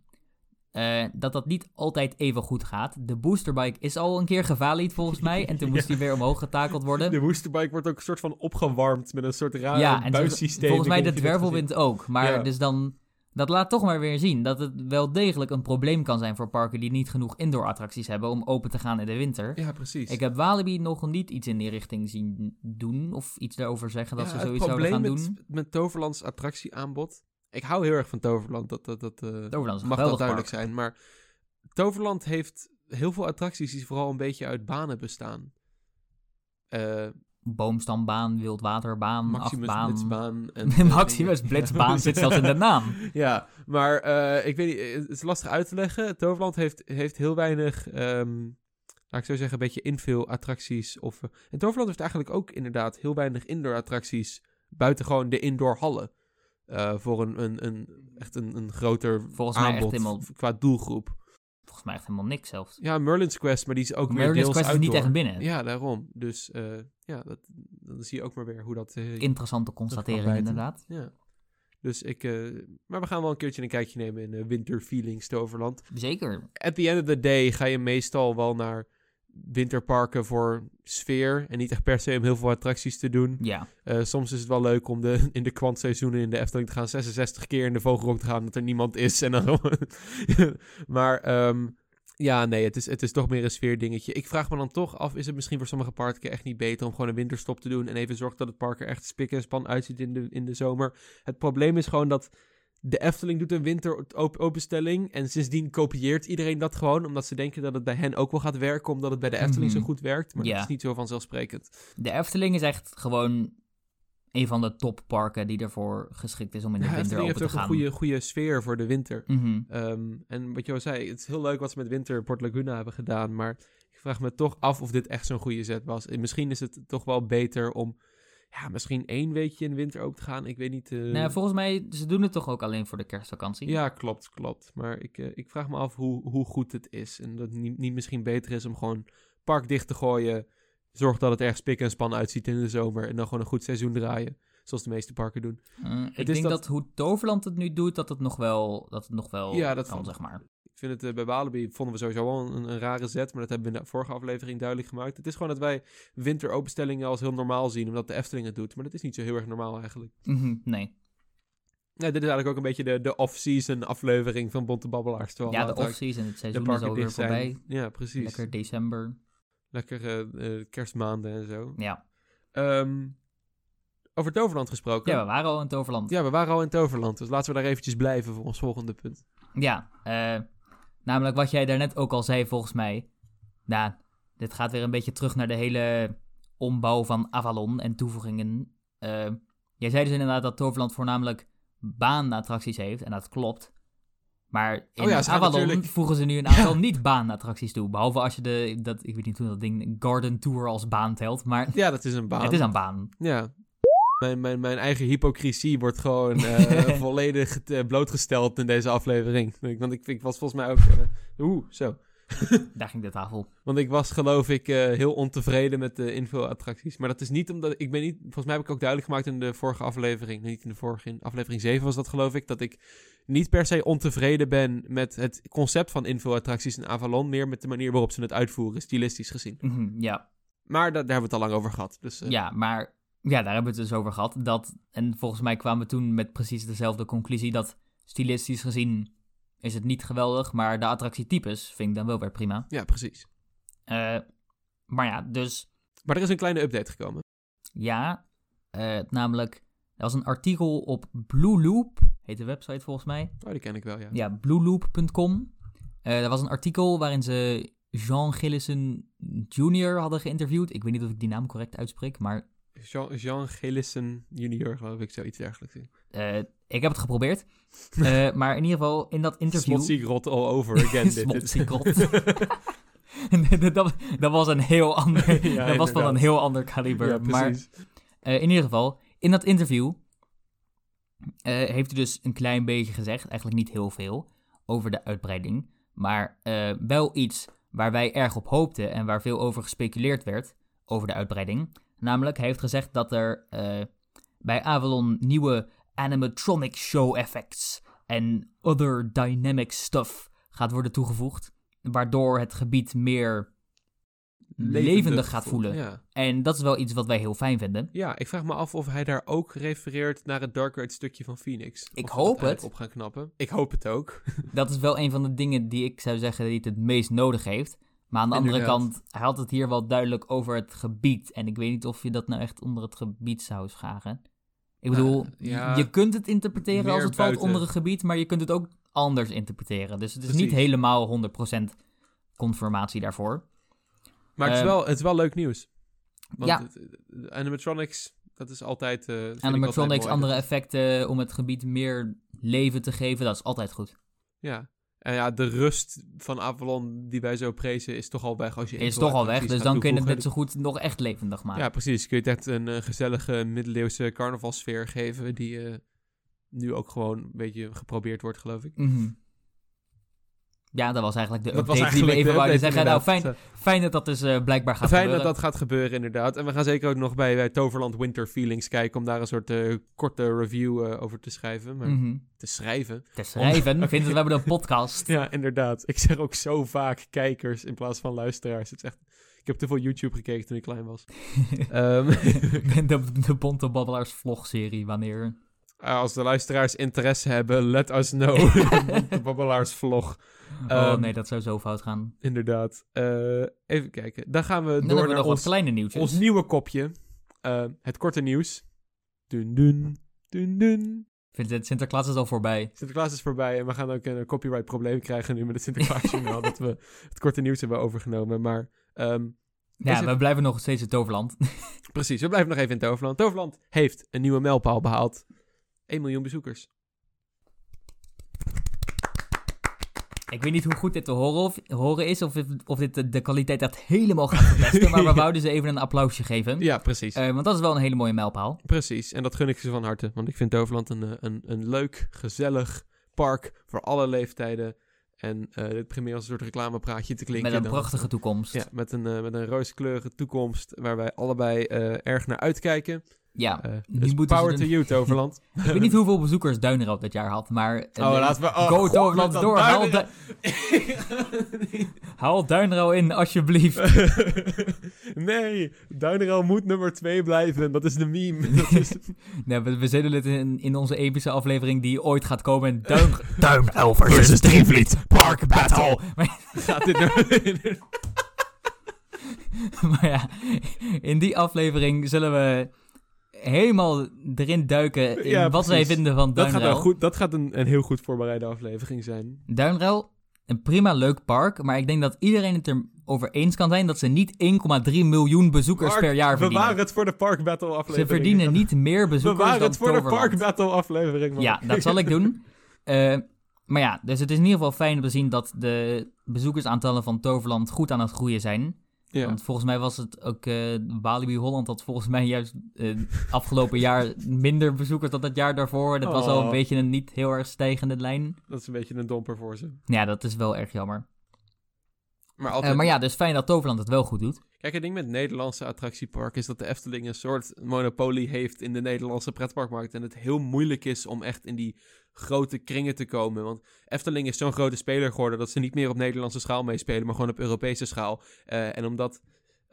eh, dat dat niet altijd even goed gaat. De boosterbike is al een keer gevallied volgens mij. En toen moest die weer omhoog getakeld worden. De boosterbike wordt ook een soort van opgewarmd met een soort raar ja, en buissysteem. volgens mij de dwervelwind ook. Maar Ja. dus dan... Dat laat toch maar weer zien dat het wel degelijk een probleem kan zijn voor parken die niet genoeg indoor attracties hebben om open te gaan in de winter. Ja, precies. Ik heb Walibi nog niet iets in die richting zien doen of iets daarover zeggen dat Ja, ze het zoiets zouden gaan probleem doen. met, met Toverlands attractieaanbod. Ik hou heel erg van Toverland. Dat, dat, dat, eh, Toverland mag geweldig duidelijk park. zijn. Maar Toverland heeft heel veel attracties die vooral een beetje uit banen bestaan. Eh Boomstambaan, wildwaterbaan, Maximus. Blitzbaan. En, eh, Maximus. Blitzbaan Ja. zit zelfs in de naam. Ja, maar ik weet niet, het is lastig uit te leggen. Toverland heeft, heeft heel weinig, ehm, laat ik zo zeggen, een beetje infill attracties. Of, en Toverland heeft eigenlijk ook inderdaad heel weinig indoor attracties buiten gewoon de indoor hallen. Eh, voor een, een, een, echt een, een groter Volgens mij echt helemaal- qua doelgroep. volgens mij echt helemaal niks zelfs. Ja, Merlin's Quest, maar die is ook weer Merlin's deels Quest is niet outdoor. echt binnen. Ja, daarom. Dus eh, ja, dat, dan zie je ook maar weer hoe dat... eh, Interessante constatering bijten. inderdaad. ja. Dus ik... maar we gaan wel een keertje een kijkje nemen in Winter Feelings Toverland. Zeker. At the end of the day ga je meestal wel naar winterparken voor sfeer. En niet echt per se om heel veel attracties te doen. Ja. Eh, soms is het wel leuk om de, in de kwantseizoenen in de Efteling te gaan. 66 keer in de Vogelrok te gaan dat er niemand is. En dan maar ehm, ja, nee, het is, het is toch meer een sfeerdingetje. Ik vraag me dan toch af, is het misschien voor sommige parken echt niet beter om gewoon een winterstop te doen. En even zorgen dat het park er echt spik en span uitziet in de, in de zomer. Het probleem is gewoon dat de Efteling doet een winteropenstelling. En sindsdien kopieert iedereen dat gewoon. Omdat ze denken dat het bij hen ook wel gaat werken. Omdat het bij de Efteling Mhm. zo goed werkt. Maar Ja. dat is niet zo vanzelfsprekend. De Efteling is echt gewoon een van de topparken die ervoor geschikt is om in de Ja, winter open heeft te ook een gaan. goede, goede sfeer voor de winter. Mhm. Ehm, en wat je al zei, het is heel leuk wat ze met winter Port Laguna hebben gedaan. Maar ik vraag me toch af of dit echt zo'n goede zet was. En misschien is het toch wel beter om ja, misschien één weekje in de winter open te gaan. Ik weet niet. eh, Nou, volgens mij, ze doen het toch ook alleen voor de kerstvakantie? Ja, klopt, klopt. Maar ik, eh, ik vraag me af hoe, hoe goed het is. En dat het niet, niet misschien beter is om gewoon park dicht te gooien. Zorg dat het erg spik en span uitziet in de zomer. En dan gewoon een goed seizoen draaien. Zoals de meeste parken doen. Uh, ik denk dat... dat- hoe Toverland het nu doet, dat het nog wel, dat het nog wel Ja, dat kan, zeg maar. Vind het eh, bij Walibi vonden we sowieso wel een, een rare zet. Maar dat hebben we in de vorige aflevering duidelijk gemaakt. Het is gewoon dat wij winteropenstellingen als heel normaal zien. Omdat de Efteling het doet. Maar dat is niet zo heel erg normaal eigenlijk. Mhm, nee. Ja, dit is eigenlijk ook een beetje de, de off-season aflevering van Bonte Babbelaars. Ja, de off-season, het seizoen is alweer voorbij. Ja, precies. Lekker december. Lekker eh, kerstmaanden en zo. Ja. Ehm, over Toverland gesproken. ja, we waren al in Toverland. Ja, we waren al in Toverland, dus laten we daar eventjes blijven voor ons volgende punt. Ja, eh, namelijk wat jij daarnet ook al zei volgens mij. Nou, dit gaat weer een beetje terug naar de hele ombouw van Avalon en toevoegingen. Eh, jij zei dus inderdaad dat Toverland voornamelijk baanattracties heeft, en dat klopt. Maar in Oh ja, gaan Avalon natuurlijk- voegen ze nu een aantal niet baanattracties toe. Behalve als je de, dat, ik weet niet hoe dat ding, Garden Tour als baan telt, maar Ja, dat is een baan. het is een baan. Ja. Mijn, mijn, mijn eigen hypocrisie wordt gewoon eh, volledig blootgesteld in deze aflevering. Want ik, ik was volgens mij ook... eh, Oeh, zo. Daar ging de tafel. Want ik was geloof ik eh, heel ontevreden met de info-attracties. Maar dat is niet omdat... Ik ben niet... Volgens mij heb ik ook duidelijk gemaakt in de vorige aflevering. Niet in de vorige, in aflevering 7 was dat geloof ik. Dat ik niet per se ontevreden ben met het concept van info-attracties in Avalon. Meer met de manier waarop ze het uitvoeren, stilistisch gezien. Mhm, ja, Maar da- daar hebben we het al lang over gehad. Dus, Ja, maar ja, daar hebben we het dus over gehad. Dat, en volgens mij kwamen we toen met precies dezelfde conclusie dat stilistisch gezien is het niet geweldig, maar de attractietypes vind ik dan wel weer prima. ja, precies. Eh, maar ja, dus Maar er is een kleine update gekomen. ja, eh, namelijk, er was een artikel op Blue Loop, heet de website volgens mij. Oh, die ken ik wel, ja. Ja, blueloop.com. Eh er was een artikel waarin ze Jean Gillissen Jr. hadden geïnterviewd. Ik weet niet of ik die naam correct uitspreek, maar Jean, Jean Gillissen junior, geloof ik, zoiets dergelijks. Eh, ik heb het geprobeerd. Eh, maar in ieder geval, in dat interview... Slotseagrot all over again. dit. Dat, dat was een heel ander... Ja, dat was van een heel ander kaliber. Ja, maar precies. eh, in ieder geval, in dat interview... eh, heeft hij dus een klein beetje gezegd, eigenlijk niet heel veel, over de uitbreiding. Maar eh, wel iets waar wij erg op hoopten en waar veel over gespeculeerd werd, over de uitbreiding. Namelijk, hij heeft gezegd dat er eh, bij Avalon nieuwe animatronic show effects en other dynamic stuff gaat worden toegevoegd. Waardoor het gebied meer levendig, gaat voelen. Ja. En dat is wel iets wat wij heel fijn vinden. ja, ik vraag me af of hij daar ook refereert naar het Dark Ride stukje van Phoenix. Ik Of hoop het. op gaan knappen. Ik hoop het ook. Dat is wel een van de dingen die ik zou zeggen die het het meest nodig heeft. Maar aan de andere kant, hij had het hier wel duidelijk over het gebied. En ik weet niet of je dat nou echt onder het gebied zou scharen. Ik bedoel, Eh, ja, je kunt het interpreteren als het valt onder een gebied, maar je kunt het ook anders interpreteren. Dus het is niet helemaal 100% confirmatie daarvoor. maar het is, ehm, wel, het is wel leuk nieuws. Want Ja. het- animatronics, dat is altijd... eh, altijd Animatronics, andere effecten om het gebied meer leven te geven, dat is altijd goed. Ja. En ja, de rust van Avalon die wij zo prezen is toch al weg als je Is toch al weg, dus dan kun je het net zo goed nog echt levendig maken. Ja, precies. Kun je het echt een eh, gezellige middeleeuwse carnavalsfeer geven die eh, nu ook gewoon een beetje geprobeerd wordt, geloof ik. Mhm. Ja, dat was eigenlijk de Dat was update die we even de wouden zeggen. Nou, fijn, fijn dat dat dus eh, blijkbaar gaat Fijn gebeuren. dat dat gaat gebeuren, inderdaad. En we gaan zeker ook nog bij, bij Toverland Winter Feelings kijken... om daar een soort eh, korte review eh, over te schrijven. Maar Mhm. te schrijven. Te schrijven, vindt het, we hebben een podcast. Ja, inderdaad. Ik zeg ook zo vaak kijkers in plaats van luisteraars. Het is echt... Ik heb te veel YouTube gekeken toen ik klein was. Ehm, de, de Bonte Babbelaars vlogserie, wanneer... als de luisteraars interesse hebben, let us know. de Babbelaars vlog. oh Ehm, nee, dat zou zo fout gaan. Inderdaad. Eh, even kijken. Dan gaan we Dan door we naar ons, kleine nieuwtjes. ons nieuwe kopje. Eh, het korte nieuws. Dun dun, dun dun. Ik vind het, Sinterklaas is al voorbij. Sinterklaas is voorbij en we gaan ook een copyright probleem krijgen nu met het Sinterklaasjournaal dat we het korte nieuws hebben overgenomen. Maar ehm, Ja, het- we blijven nog steeds in Toverland. precies, we blijven nog even in Toverland. Toverland heeft een nieuwe mijlpaal behaald. 1 miljoen bezoekers. Ik weet niet hoe goed dit te horen, of, horen is, of, of dit de, de kwaliteit echt helemaal gaat verpesten. maar we wouden ze even een applausje geven. Ja, precies. Eh, want dat is wel een hele mooie mijlpaal. Precies, en dat gun ik ze van harte. Want ik vind Toverland een, eh, een, een leuk, gezellig park voor alle leeftijden. En eh dit meer als een soort reclamepraatje te klinken. Met een dan- prachtige toekomst. Ja, met een, met een rooskleurige toekomst waar wij allebei erg naar uitkijken. Ja, Eh, nu dus power to you, Toverland. ik weet niet hoeveel bezoekers Duinrood dit jaar had, maar... eh, Oh, laten we... Oh, Go God, Toverland door, haal, Du- haal Duinro in, alsjeblieft. nee, Duinero moet nummer 2 blijven. Dat is de meme. Dat is... nee, we, we zullen het in, in onze epische aflevering die ooit gaat komen. Duin, Duimelf versus Drievliet. Park Battle. Gaat dit maar ja, in die aflevering zullen we helemaal erin duiken in Ja, wat wij vinden van dat gaat, goed, dat gaat een, een heel goed voorbereide aflevering zijn. Duinruil, een prima leuk park, maar ik denk dat iedereen het erover eens kan zijn dat ze niet 1,3 miljoen bezoekers per jaar verdienen. Bewaar het voor de Park Battle aflevering. Ze verdienen niet meer bezoekers Bewaar dan het voor de. Park Battle aflevering, man. Ja, dat zal ik doen. Eh, maar ja, dus het is in ieder geval fijn om te zien dat de bezoekersaantallen van Toverland goed aan het groeien zijn. Ja. Want volgens mij was het ook eh Walibi Holland had volgens mij juist eh, afgelopen jaar minder bezoekers dan het jaar daarvoor. Het was al Oh. een beetje een niet heel erg stijgende lijn. Dat is een beetje een domper voor ze. Ja, dat is wel erg jammer. Maar, Eh, altijd... maar ja, dus fijn dat Toverland het wel goed doet. Kijk, het ding met Nederlandse attractiepark is dat de Efteling een soort monopolie heeft in de Nederlandse pretparkmarkt. En het heel moeilijk is om echt in die grote kringen te komen. Want Efteling is zo'n grote speler geworden dat ze niet meer op Nederlandse schaal meespelen, maar gewoon op Europese schaal. Eh, en omdat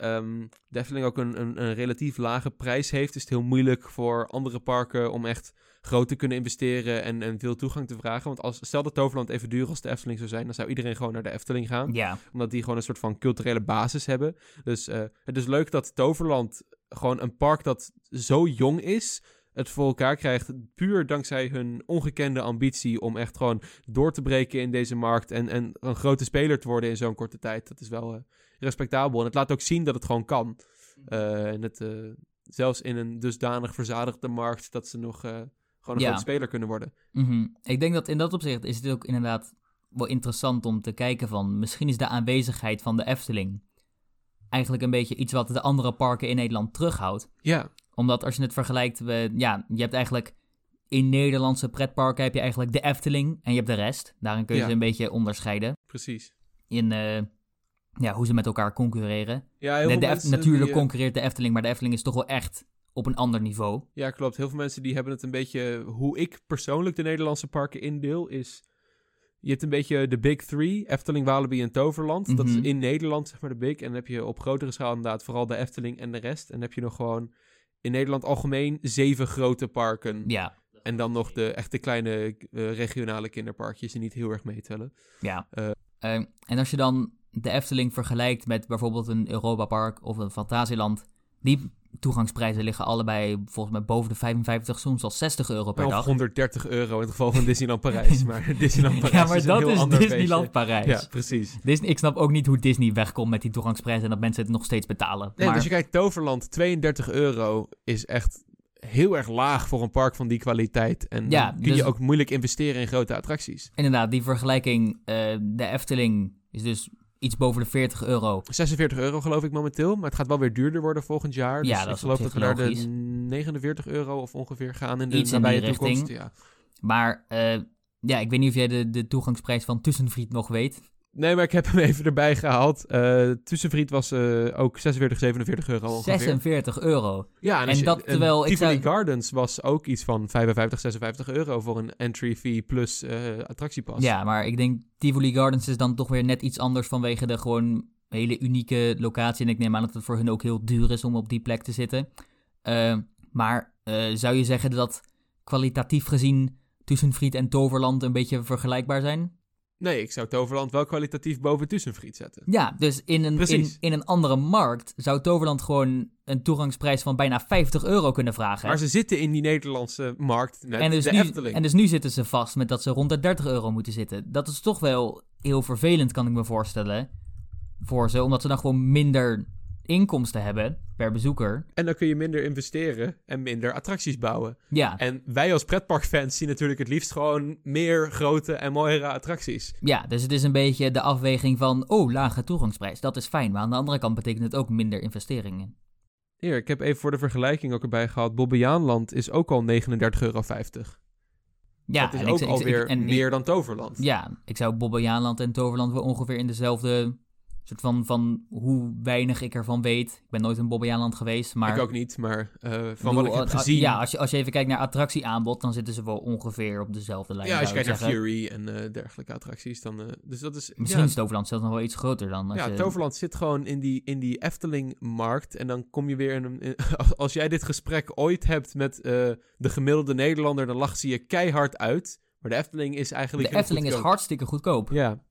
ehm, de Efteling ook een, een, een relatief lage prijs heeft, is het heel moeilijk voor andere parken om echt groot te kunnen investeren en, en veel toegang te vragen. Want als, stel dat Toverland even duur als de Efteling zou zijn, dan zou iedereen gewoon naar de Efteling gaan Ja, omdat die gewoon een soort van culturele basis hebben. Dus eh, het is leuk dat Toverland gewoon een park dat zo jong is, het voor elkaar krijgt. Puur dankzij hun ongekende ambitie om echt gewoon door te breken in deze markt. En, en een grote speler te worden in zo'n korte tijd. Dat is wel eh, respectabel. En het laat ook zien dat het gewoon kan. Eh, en het, eh, zelfs in een dusdanig verzadigde markt dat ze nog gewoon een Ja. grote speler kunnen worden. mhm. ik denk dat in dat opzicht is het ook inderdaad wel interessant om te kijken van... Misschien is de aanwezigheid van de Efteling eigenlijk een beetje iets wat de andere parken in Nederland terughoudt. Ja, Omdat als je het vergelijkt, we, ja, je hebt eigenlijk in Nederlandse pretparken heb je eigenlijk de Efteling en je hebt de rest. Daarin kun je Ja. ze een beetje onderscheiden precies. in eh, ja, hoe ze met elkaar concurreren. Ja, heel De, veel de mensen natuurlijk die, eh, concurreert de Efteling, maar de Efteling is toch wel echt op een ander niveau. Ja, klopt. Heel veel mensen die hebben het een beetje... Hoe ik persoonlijk de Nederlandse parken indeel, is... Je hebt een beetje de big three, Efteling, Walibi en Toverland. Dat is Mhm. in Nederland, zeg maar, de big. En dan heb je op grotere schaal inderdaad vooral de Efteling en de rest. En dan heb je nog gewoon in Nederland algemeen zeven grote parken. Ja, En dan nog de echte kleine eh, regionale kinderparkjes die niet heel erg meetellen. ja. Eh. Eh, en als je dan de Efteling vergelijkt met bijvoorbeeld een Europa Park of een Fantasieland, die toegangsprijzen liggen allebei volgens mij boven de 55, soms al 60 euro per Of dag. 130 euro in het geval van Disneyland Parijs. Maar Disneyland Parijs ja, maar is dat heel is Disneyland. Parijs. Ja, precies. Disney, ik snap ook niet hoe Disney wegkomt met die toegangsprijzen en dat mensen het nog steeds betalen. Nee, maar dus je kijkt Toverland, 32 euro is echt heel erg laag voor een park van die kwaliteit. En Ja, kun dus- je ook moeilijk investeren in grote attracties. inderdaad, die vergelijking, eh, de Efteling is dus iets boven de 40 euro. 46 euro geloof ik momenteel, maar het gaat wel weer duurder worden volgend jaar. Ja, dus dat ik is geloof dat we naar de logisch. 49 euro of ongeveer gaan in de Iets in die toekomst. richting. Ja. Maar eh, Ja, ik weet niet of jij de, de toegangsprijs van Tussenvriet nog weet. Nee, maar ik heb hem even erbij gehaald. Eh Tussenvriet was eh, ook 46, 47 euro ongeveer. 46 euro. Ja, En je- dat terwijl ik zou- Gardens was ook iets van 55, 56 euro voor een entry fee plus eh, attractiepas. Ja, maar ik denk Tivoli Gardens is dan toch weer net iets anders vanwege de gewoon hele unieke locatie. En ik neem aan dat het voor hun ook heel duur is om op die plek te zitten. Maar zou je zeggen dat kwalitatief gezien Tussenfriet en Toverland een beetje vergelijkbaar zijn? Nee, ik zou Toverland wel kwalitatief boven Tussenfriet zetten. Ja, dus in een, in, in een andere markt zou Toverland gewoon een toegangsprijs van bijna 50 euro kunnen vragen. Maar ze zitten in die Nederlandse markt met en, dus de nu, Efteling. en dus nu zitten ze vast met dat ze rond de 30 euro moeten zitten. Dat is toch wel heel vervelend, kan ik me voorstellen. Voor ze, omdat ze dan gewoon minder inkomsten hebben per bezoeker. En dan kun je minder investeren en minder attracties bouwen. Ja, En wij als pretparkfans zien natuurlijk het liefst gewoon meer grote en mooiere attracties. ja, dus het is een beetje de afweging van, oh, lage toegangsprijs. Dat is fijn, maar aan de andere kant betekent het ook minder investeringen. Hier, ik heb even voor de vergelijking ook erbij gehad. Bobbejaanland is ook al 39,50 euro. Ja, dat is en ook ik- ik- alweer ik- meer dan Toverland. Ja, ik zou Bobbejaanland en Toverland wel ongeveer in dezelfde soort van, van hoe weinig ik ervan weet. Ik ben nooit in Bobbejaanland geweest, maar... Ik ook niet, maar eh, van wat ik heb a- gezien. Ja, als je, als je even kijkt naar attractieaanbod, dan zitten ze wel ongeveer op dezelfde lijn. Ja, als je kijkt naar zeggen. Fury en eh, dergelijke attracties, dan... eh, dus dat is... Misschien ja, is Toverland zelfs nog wel iets groter dan. Als ja, je... Toverland zit gewoon in die, in die Efteling-markt. En dan kom je weer in een... in- als jij dit gesprek ooit hebt met eh, de gemiddelde Nederlander, dan lacht ze je keihard uit. Maar de Efteling is eigenlijk... De Efteling is hartstikke goedkoop. Ja.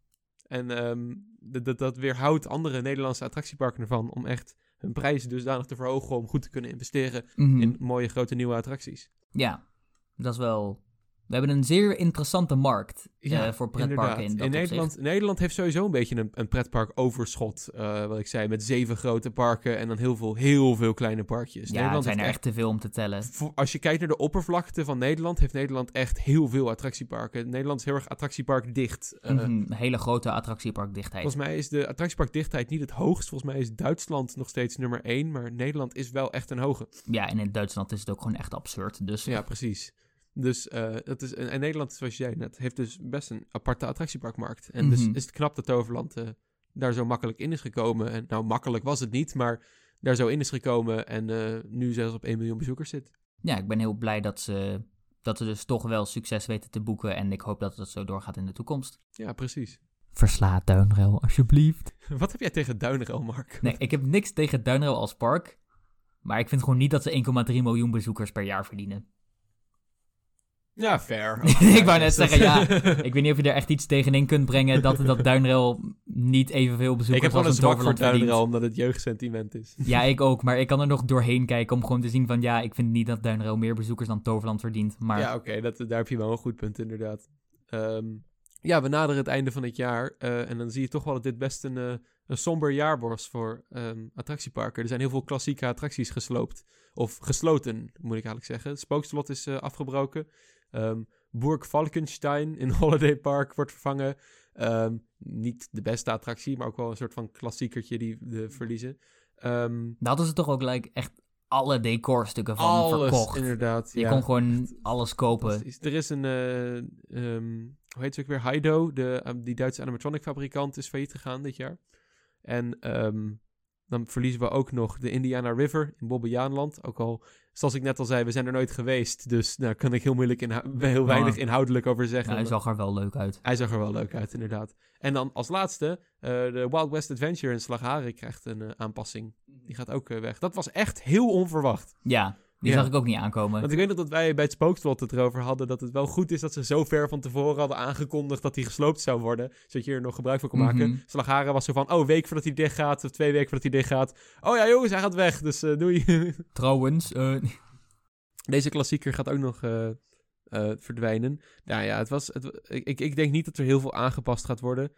En ehm, dat, dat, weerhoudt andere Nederlandse attractieparken ervan om echt hun prijzen dusdanig te verhogen om goed te kunnen investeren Mhm. in mooie grote nieuwe attracties. Ja, dat is wel... We hebben een zeer interessante markt Ja, eh, voor pretparken in dat in Nederland. Nederland heeft sowieso een beetje een, een pretpark overschot. eh, wat ik zei, met zeven grote parken en dan heel veel, heel veel kleine parkjes. Ja, Nederland zijn er echt te veel om te tellen. voor- als je kijkt naar de oppervlakte van Nederland, heeft Nederland echt heel veel attractieparken. Nederland is heel erg attractiepark dicht. Eh, Mhm, Een hele grote attractieparkdichtheid. Volgens mij is de attractieparkdichtheid niet het hoogst. Volgens mij is Duitsland nog steeds nummer één. Maar Nederland is wel echt een hoge. Ja, en in Duitsland is het ook gewoon echt absurd. Dus Ja, precies. Dus eh, dat is, en en Nederland, zoals je zei net, heeft dus best een aparte attractieparkmarkt. En dus Mhm. is het knap dat Toverland eh, daar zo makkelijk in is gekomen. En nou, makkelijk was het niet, maar daar zo in is gekomen. En eh, nu zelfs op 1 miljoen bezoekers zit. ja, ik ben heel blij dat ze, dat ze dus toch wel succes weten te boeken. En ik hoop dat het zo doorgaat in de toekomst. Ja, precies. Versla Duinrail, alsjeblieft. Wat heb jij tegen Duinrel, Mark? Nee, ik heb niks tegen Duinrail als park. Maar ik vind gewoon niet dat ze 1,3 miljoen bezoekers per jaar verdienen. Ja, fair. ik wou net zeggen, ja. Ik weet niet of je er echt iets tegenin kunt brengen dat, dat Duinrail niet evenveel Ik bezoekers heb gewoon een zwak voor. Duinrel, omdat het jeugdsentiment is. Ja, ik ook. Maar ik kan er nog doorheen kijken om gewoon te zien van... Ja, ik vind niet dat Duinrail meer bezoekers dan Toverland verdient. Maar Ja, oké, dat daar heb je wel een goed punt inderdaad. Ehm, ja, we naderen het einde van het jaar. eh, en dan zie je toch wel dat dit best een, eh, een somber jaar was voor ehm, attractieparken. Er zijn heel veel klassieke attracties gesloopt. Of gesloten, moet ik eigenlijk zeggen. Het spookslot is eh, afgebroken. Ehm Burg Falkenstein in Holiday Park wordt vervangen. Ehm, niet de beste attractie, maar ook wel een soort van klassiekertje die we verliezen. Daar hadden ze toch ook like, echt alle decorstukken van alles, verkocht. inderdaad. Je ja. kon gewoon alles kopen. Er is een, eh, hoe heet ze ook weer? Haido, de, eh, die Duitse animatronic fabrikant, is failliet gegaan dit jaar. En dan verliezen we ook nog de Indiana River in Bobbejaanland. Ook al, zoals ik net al zei, we zijn er nooit geweest. Dus daar kan ik heel moeilijk inhou- heel weinig inhoudelijk over zeggen. Ja, hij zag er wel leuk uit. Hij zag er wel leuk uit, inderdaad. En dan als laatste, eh, de Wild West Adventure in Slagharen krijgt een eh, aanpassing. Die gaat ook eh, weg. Dat was echt heel onverwacht. Ja, die Ja. zag ik ook niet aankomen. Want ik weet nog dat wij bij het spookslot het erover hadden dat het wel goed is dat ze zo ver van tevoren hadden aangekondigd dat hij gesloopt zou worden. Zodat je er nog gebruik van kon maken. Slagharen was zo van, oh, week voordat hij dicht gaat, of twee weken voordat hij dicht gaat. Oh ja, jongens, hij gaat weg, dus eh, doei. Trouwens, eh, Deze klassieker gaat ook nog eh, verdwijnen. Nou ja, het was, het, ik- ik denk niet dat er heel veel aangepast gaat worden.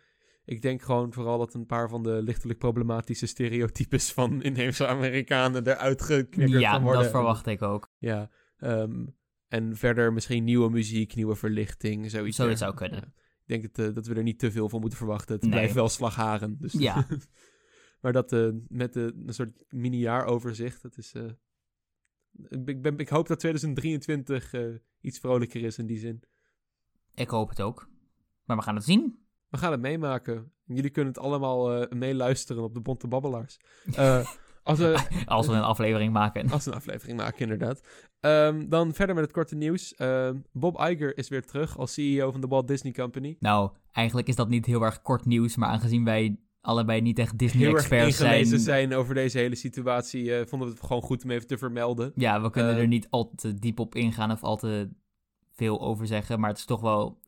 Ik denk gewoon vooral dat een paar van de lichtelijk problematische stereotypes van inheemse Amerikanen eruit geknikkerd ja, worden. dat verwacht ik ook. Ja, ehm, en verder misschien nieuwe muziek, nieuwe verlichting, zoiets. Zoiets dergelijks. zou kunnen. Ja. Ik denk dat, eh, dat we er niet te veel van moeten verwachten. Het Nee. blijft wel slagharen. Dus Ja. maar dat eh, met een soort mini-jaaroverzicht, dat is... eh, ik, ben, ik hoop dat 2023 eh, iets vrolijker is in die zin. Ik hoop het ook. Maar we gaan het zien. We gaan het meemaken. Jullie kunnen het allemaal eh, meeluisteren op de Bonte Babbelaars. Eh, als, we, Als we een aflevering maken. als we een aflevering maken, inderdaad. Ehm, dan verder met het korte nieuws. Ehm, Bob Iger is weer terug als CEO van de Walt Disney Company. Nou, eigenlijk is dat niet heel erg kort nieuws, maar aangezien wij allebei niet echt Disney-experts zijn, zijn over deze hele situatie, eh, vonden we het gewoon goed om even te vermelden. Ja, we kunnen er niet al te diep op ingaan of al te veel over zeggen, maar het is toch wel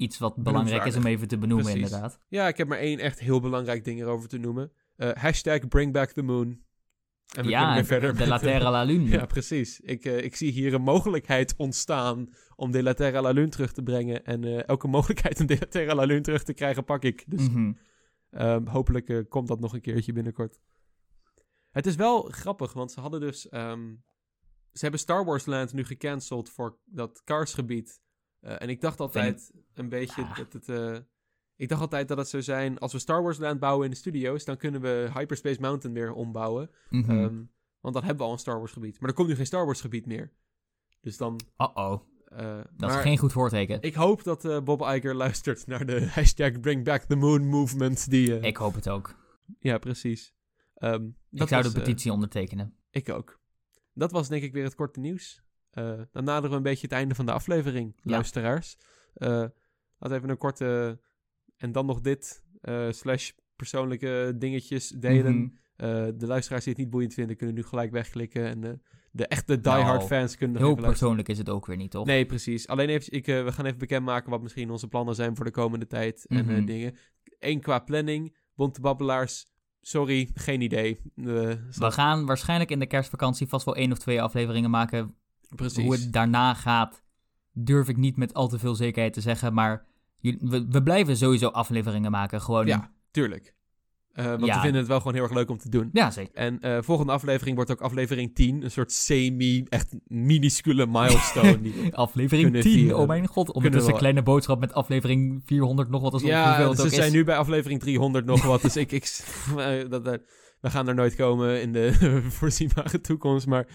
iets wat belangrijk is om even te benoemen, Precies. inderdaad. Ja, ik heb maar één echt heel belangrijk ding erover te noemen. Eh, hashtag bring back the moon. En we kunnen Ja, weer verder de met, La Lune. Ja, precies. Ik, eh, ik zie hier een mogelijkheid ontstaan om de La Terra La Lune terug te brengen. En eh, elke mogelijkheid om de La Terra La Lune terug te krijgen, pak ik. Dus Mhm. ehm, hopelijk komt dat nog een keertje binnenkort. Het is wel grappig, want ze hadden dus... ehm, ze hebben Star Wars Land nu gecanceld voor dat Cars-gebied. Eh, en ik dacht altijd een beetje dat het... eh, ik dacht altijd dat het zou zijn, als we Star Wars Land bouwen in de studio's, dan kunnen we Hyperspace Mountain weer ombouwen. Mhm. Ehm, want dan hebben we al een Star Wars gebied. Maar er komt nu geen Star Wars gebied meer. Dus dan... Uh-oh, eh, dat is geen goed voorteken. ik hoop dat eh, Bob Iger luistert naar de hashtag Bring Back the Moon movement. Die, eh, Ik hoop het ook. Ja, precies. Ehm, Ik dat zou was, de eh, petitie ondertekenen. ik ook. Dat was denk ik weer het korte nieuws. Eh, dan naderen we een beetje het einde van de aflevering, Ja. luisteraars. Eh laat even een korte... En dan nog dit, eh, slash persoonlijke dingetjes delen. Mhm. De luisteraars die het niet boeiend vinden, kunnen nu gelijk wegklikken. En de echte diehard Nou, fans kunnen Heel persoonlijk is het ook weer niet, toch? Nee, precies. Alleen even, ik, we gaan even bekendmaken wat misschien onze plannen zijn voor de komende tijd. En Mhm. dingen. Eén qua planning. Bonte babbelaars. Sorry, geen idee. We gaan waarschijnlijk in de kerstvakantie vast wel één of twee afleveringen maken. Precies. Hoe het daarna gaat, durf ik niet met al te veel zekerheid te zeggen. Maar we, we blijven sowieso afleveringen maken. Gewoon. Ja, tuurlijk. Eh, want Ja. we vinden het wel gewoon heel erg leuk om te doen. Ja, zeker. En eh, volgende aflevering wordt ook aflevering 10. Een soort semi, echt minuscule milestone. die- Aflevering Kunnen 10. vieren. Oh mijn god. Ondertussen een kleine boodschap met aflevering 400 nog wat. Als ja, het ze ook zijn is. nu bij aflevering 300 nog wat. Dus ik, ik, eh, dat, dat- we gaan er nooit komen in de voorzienbare toekomst. Maar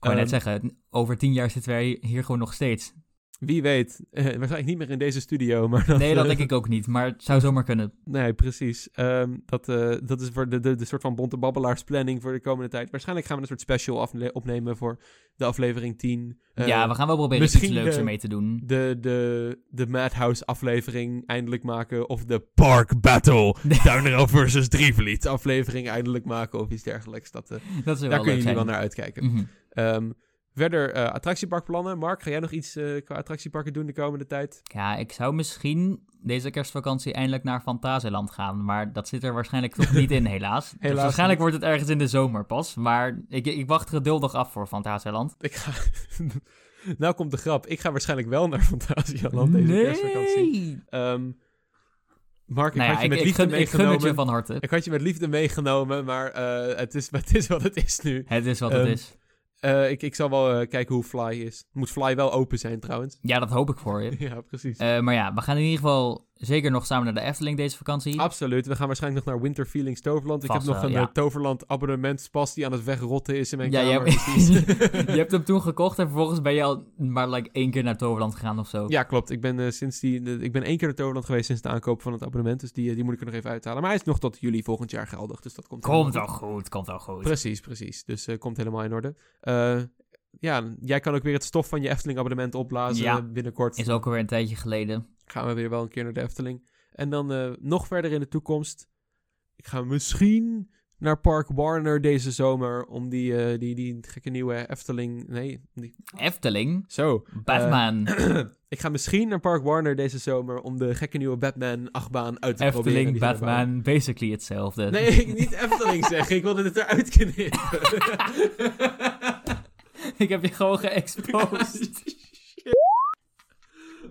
Ik wou net ehm, zeggen, over tien jaar zitten wij hier gewoon nog steeds. Wie weet. Eh, waarschijnlijk niet meer in deze studio. Maar dat, Nee, dat eh, denk ik ook niet. Maar het zou zomaar kunnen. Nee, precies. Ehm, dat, eh, dat is voor de, de, de soort van bonte babbelaarsplanning voor de komende tijd. Waarschijnlijk gaan we een soort special afle- opnemen voor de aflevering 10. Eh, ja, we gaan wel proberen iets leuks de- ermee te doen. de, de, de Madhouse aflevering eindelijk maken. Of de Park Battle. Duinero versus Drievliet. aflevering eindelijk maken of iets dergelijks. Dat, eh, Dat daar kunnen jullie zijn. wel naar uitkijken. Mhm. Ehm, verder eh, attractieparkplannen. Mark, ga jij nog iets eh, qua attractieparken doen de komende tijd? Ja, ik zou misschien deze kerstvakantie eindelijk naar Fantasieland gaan. Maar dat zit er waarschijnlijk toch niet in, helaas. dus Helaas waarschijnlijk niet. wordt het ergens in de zomer pas. Maar ik, ik wacht geduldig af voor Fantasieland. Ik ga... nou komt de grap. Ik ga waarschijnlijk wel naar Fantasialand deze kerstvakantie. Ehm, Mark, ik Nou ja, had je ik, met ik, liefde gun, ik gun het meegenomen. je van harte. Ik had je met liefde meegenomen, maar eh, het, is, het is wat het is nu. Het is wat Ehm, het is. Eh, ik, ik zal wel eh, kijken hoe Fly is. Moet Fly wel open zijn trouwens. Ja, dat hoop ik voor je. ja, precies. Eh, maar ja, we gaan in ieder geval zeker nog samen naar de Efteling deze vakantie. Absoluut. We gaan waarschijnlijk nog naar Winter Feelings Toverland. Ik heb nog wel, een ja. eh, Toverland abonnementspas die aan het wegrotten is in mijn Ja, je kamer. hebt, Dus je hebt hem toen gekocht en vervolgens ben je al maar like één keer naar Toverland gegaan of zo. ja, klopt. Ik ben, eh, sinds die, ik ben één keer naar Toverland geweest sinds de aankoop van het abonnement. Dus die, eh, die moet ik er nog even uithalen. Maar hij is nog tot juli volgend jaar geldig. Dus dat komt Komt wel goed, komt wel goed. Precies, precies. Dus komt helemaal in orde. Ja, jij kan ook weer het stof van je Efteling-abonnement opblazen Ja. eh, binnenkort. Is ook alweer een tijdje geleden. Gaan we weer wel een keer naar de Efteling. En dan eh, nog verder in de toekomst. Ik ga misschien naar Park Warner deze zomer om die, eh, die, die gekke nieuwe Efteling... Nee, die, Efteling, zo. Batman, ik ga misschien naar Park Warner deze zomer om de gekke nieuwe Batman-achtbaan uit te proberen. Efteling, daar bouwen. Batman, basically hetzelfde. Nee, ik niet Efteling zeggen. Ik wilde het eruit knippen. Ik heb je gewoon geëxposed.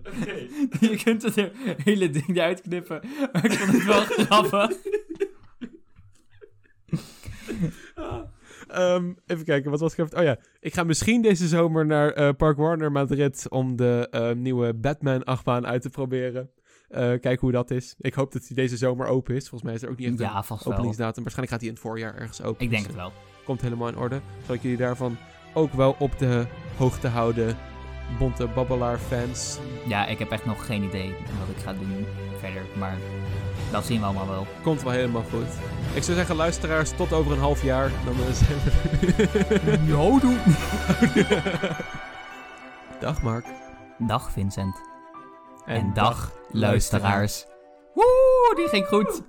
Je kunt het hele ding eruit knippen, maar ik vond het wel grappig. Ehm, even kijken, wat was ik even... Oh ja, ik ga misschien deze zomer naar eh, Park Warner Madrid om de eh, nieuwe Batman-achtbaan uit te proberen. Eh kijken hoe dat is. Ik hoop dat hij deze zomer open is. Volgens mij is er ook niet echt Ja, een wel. openingsdatum. Waarschijnlijk gaat hij in het voorjaar ergens open. Ik denk Dus, het wel. eh, Komt helemaal in orde. Zal ik jullie daarvan ook wel op de hoogte houden bonte babbelaar-fans. Ja, ik heb echt nog geen idee wat ik ga doen verder. Maar dat zien we allemaal wel. Komt wel helemaal goed. Ik zou zeggen, luisteraars, tot over een half jaar. Dan zijn we... Jo, doe. Dag Mark. Dag Vincent. En, dag luisteraars. Woe, die ging goed.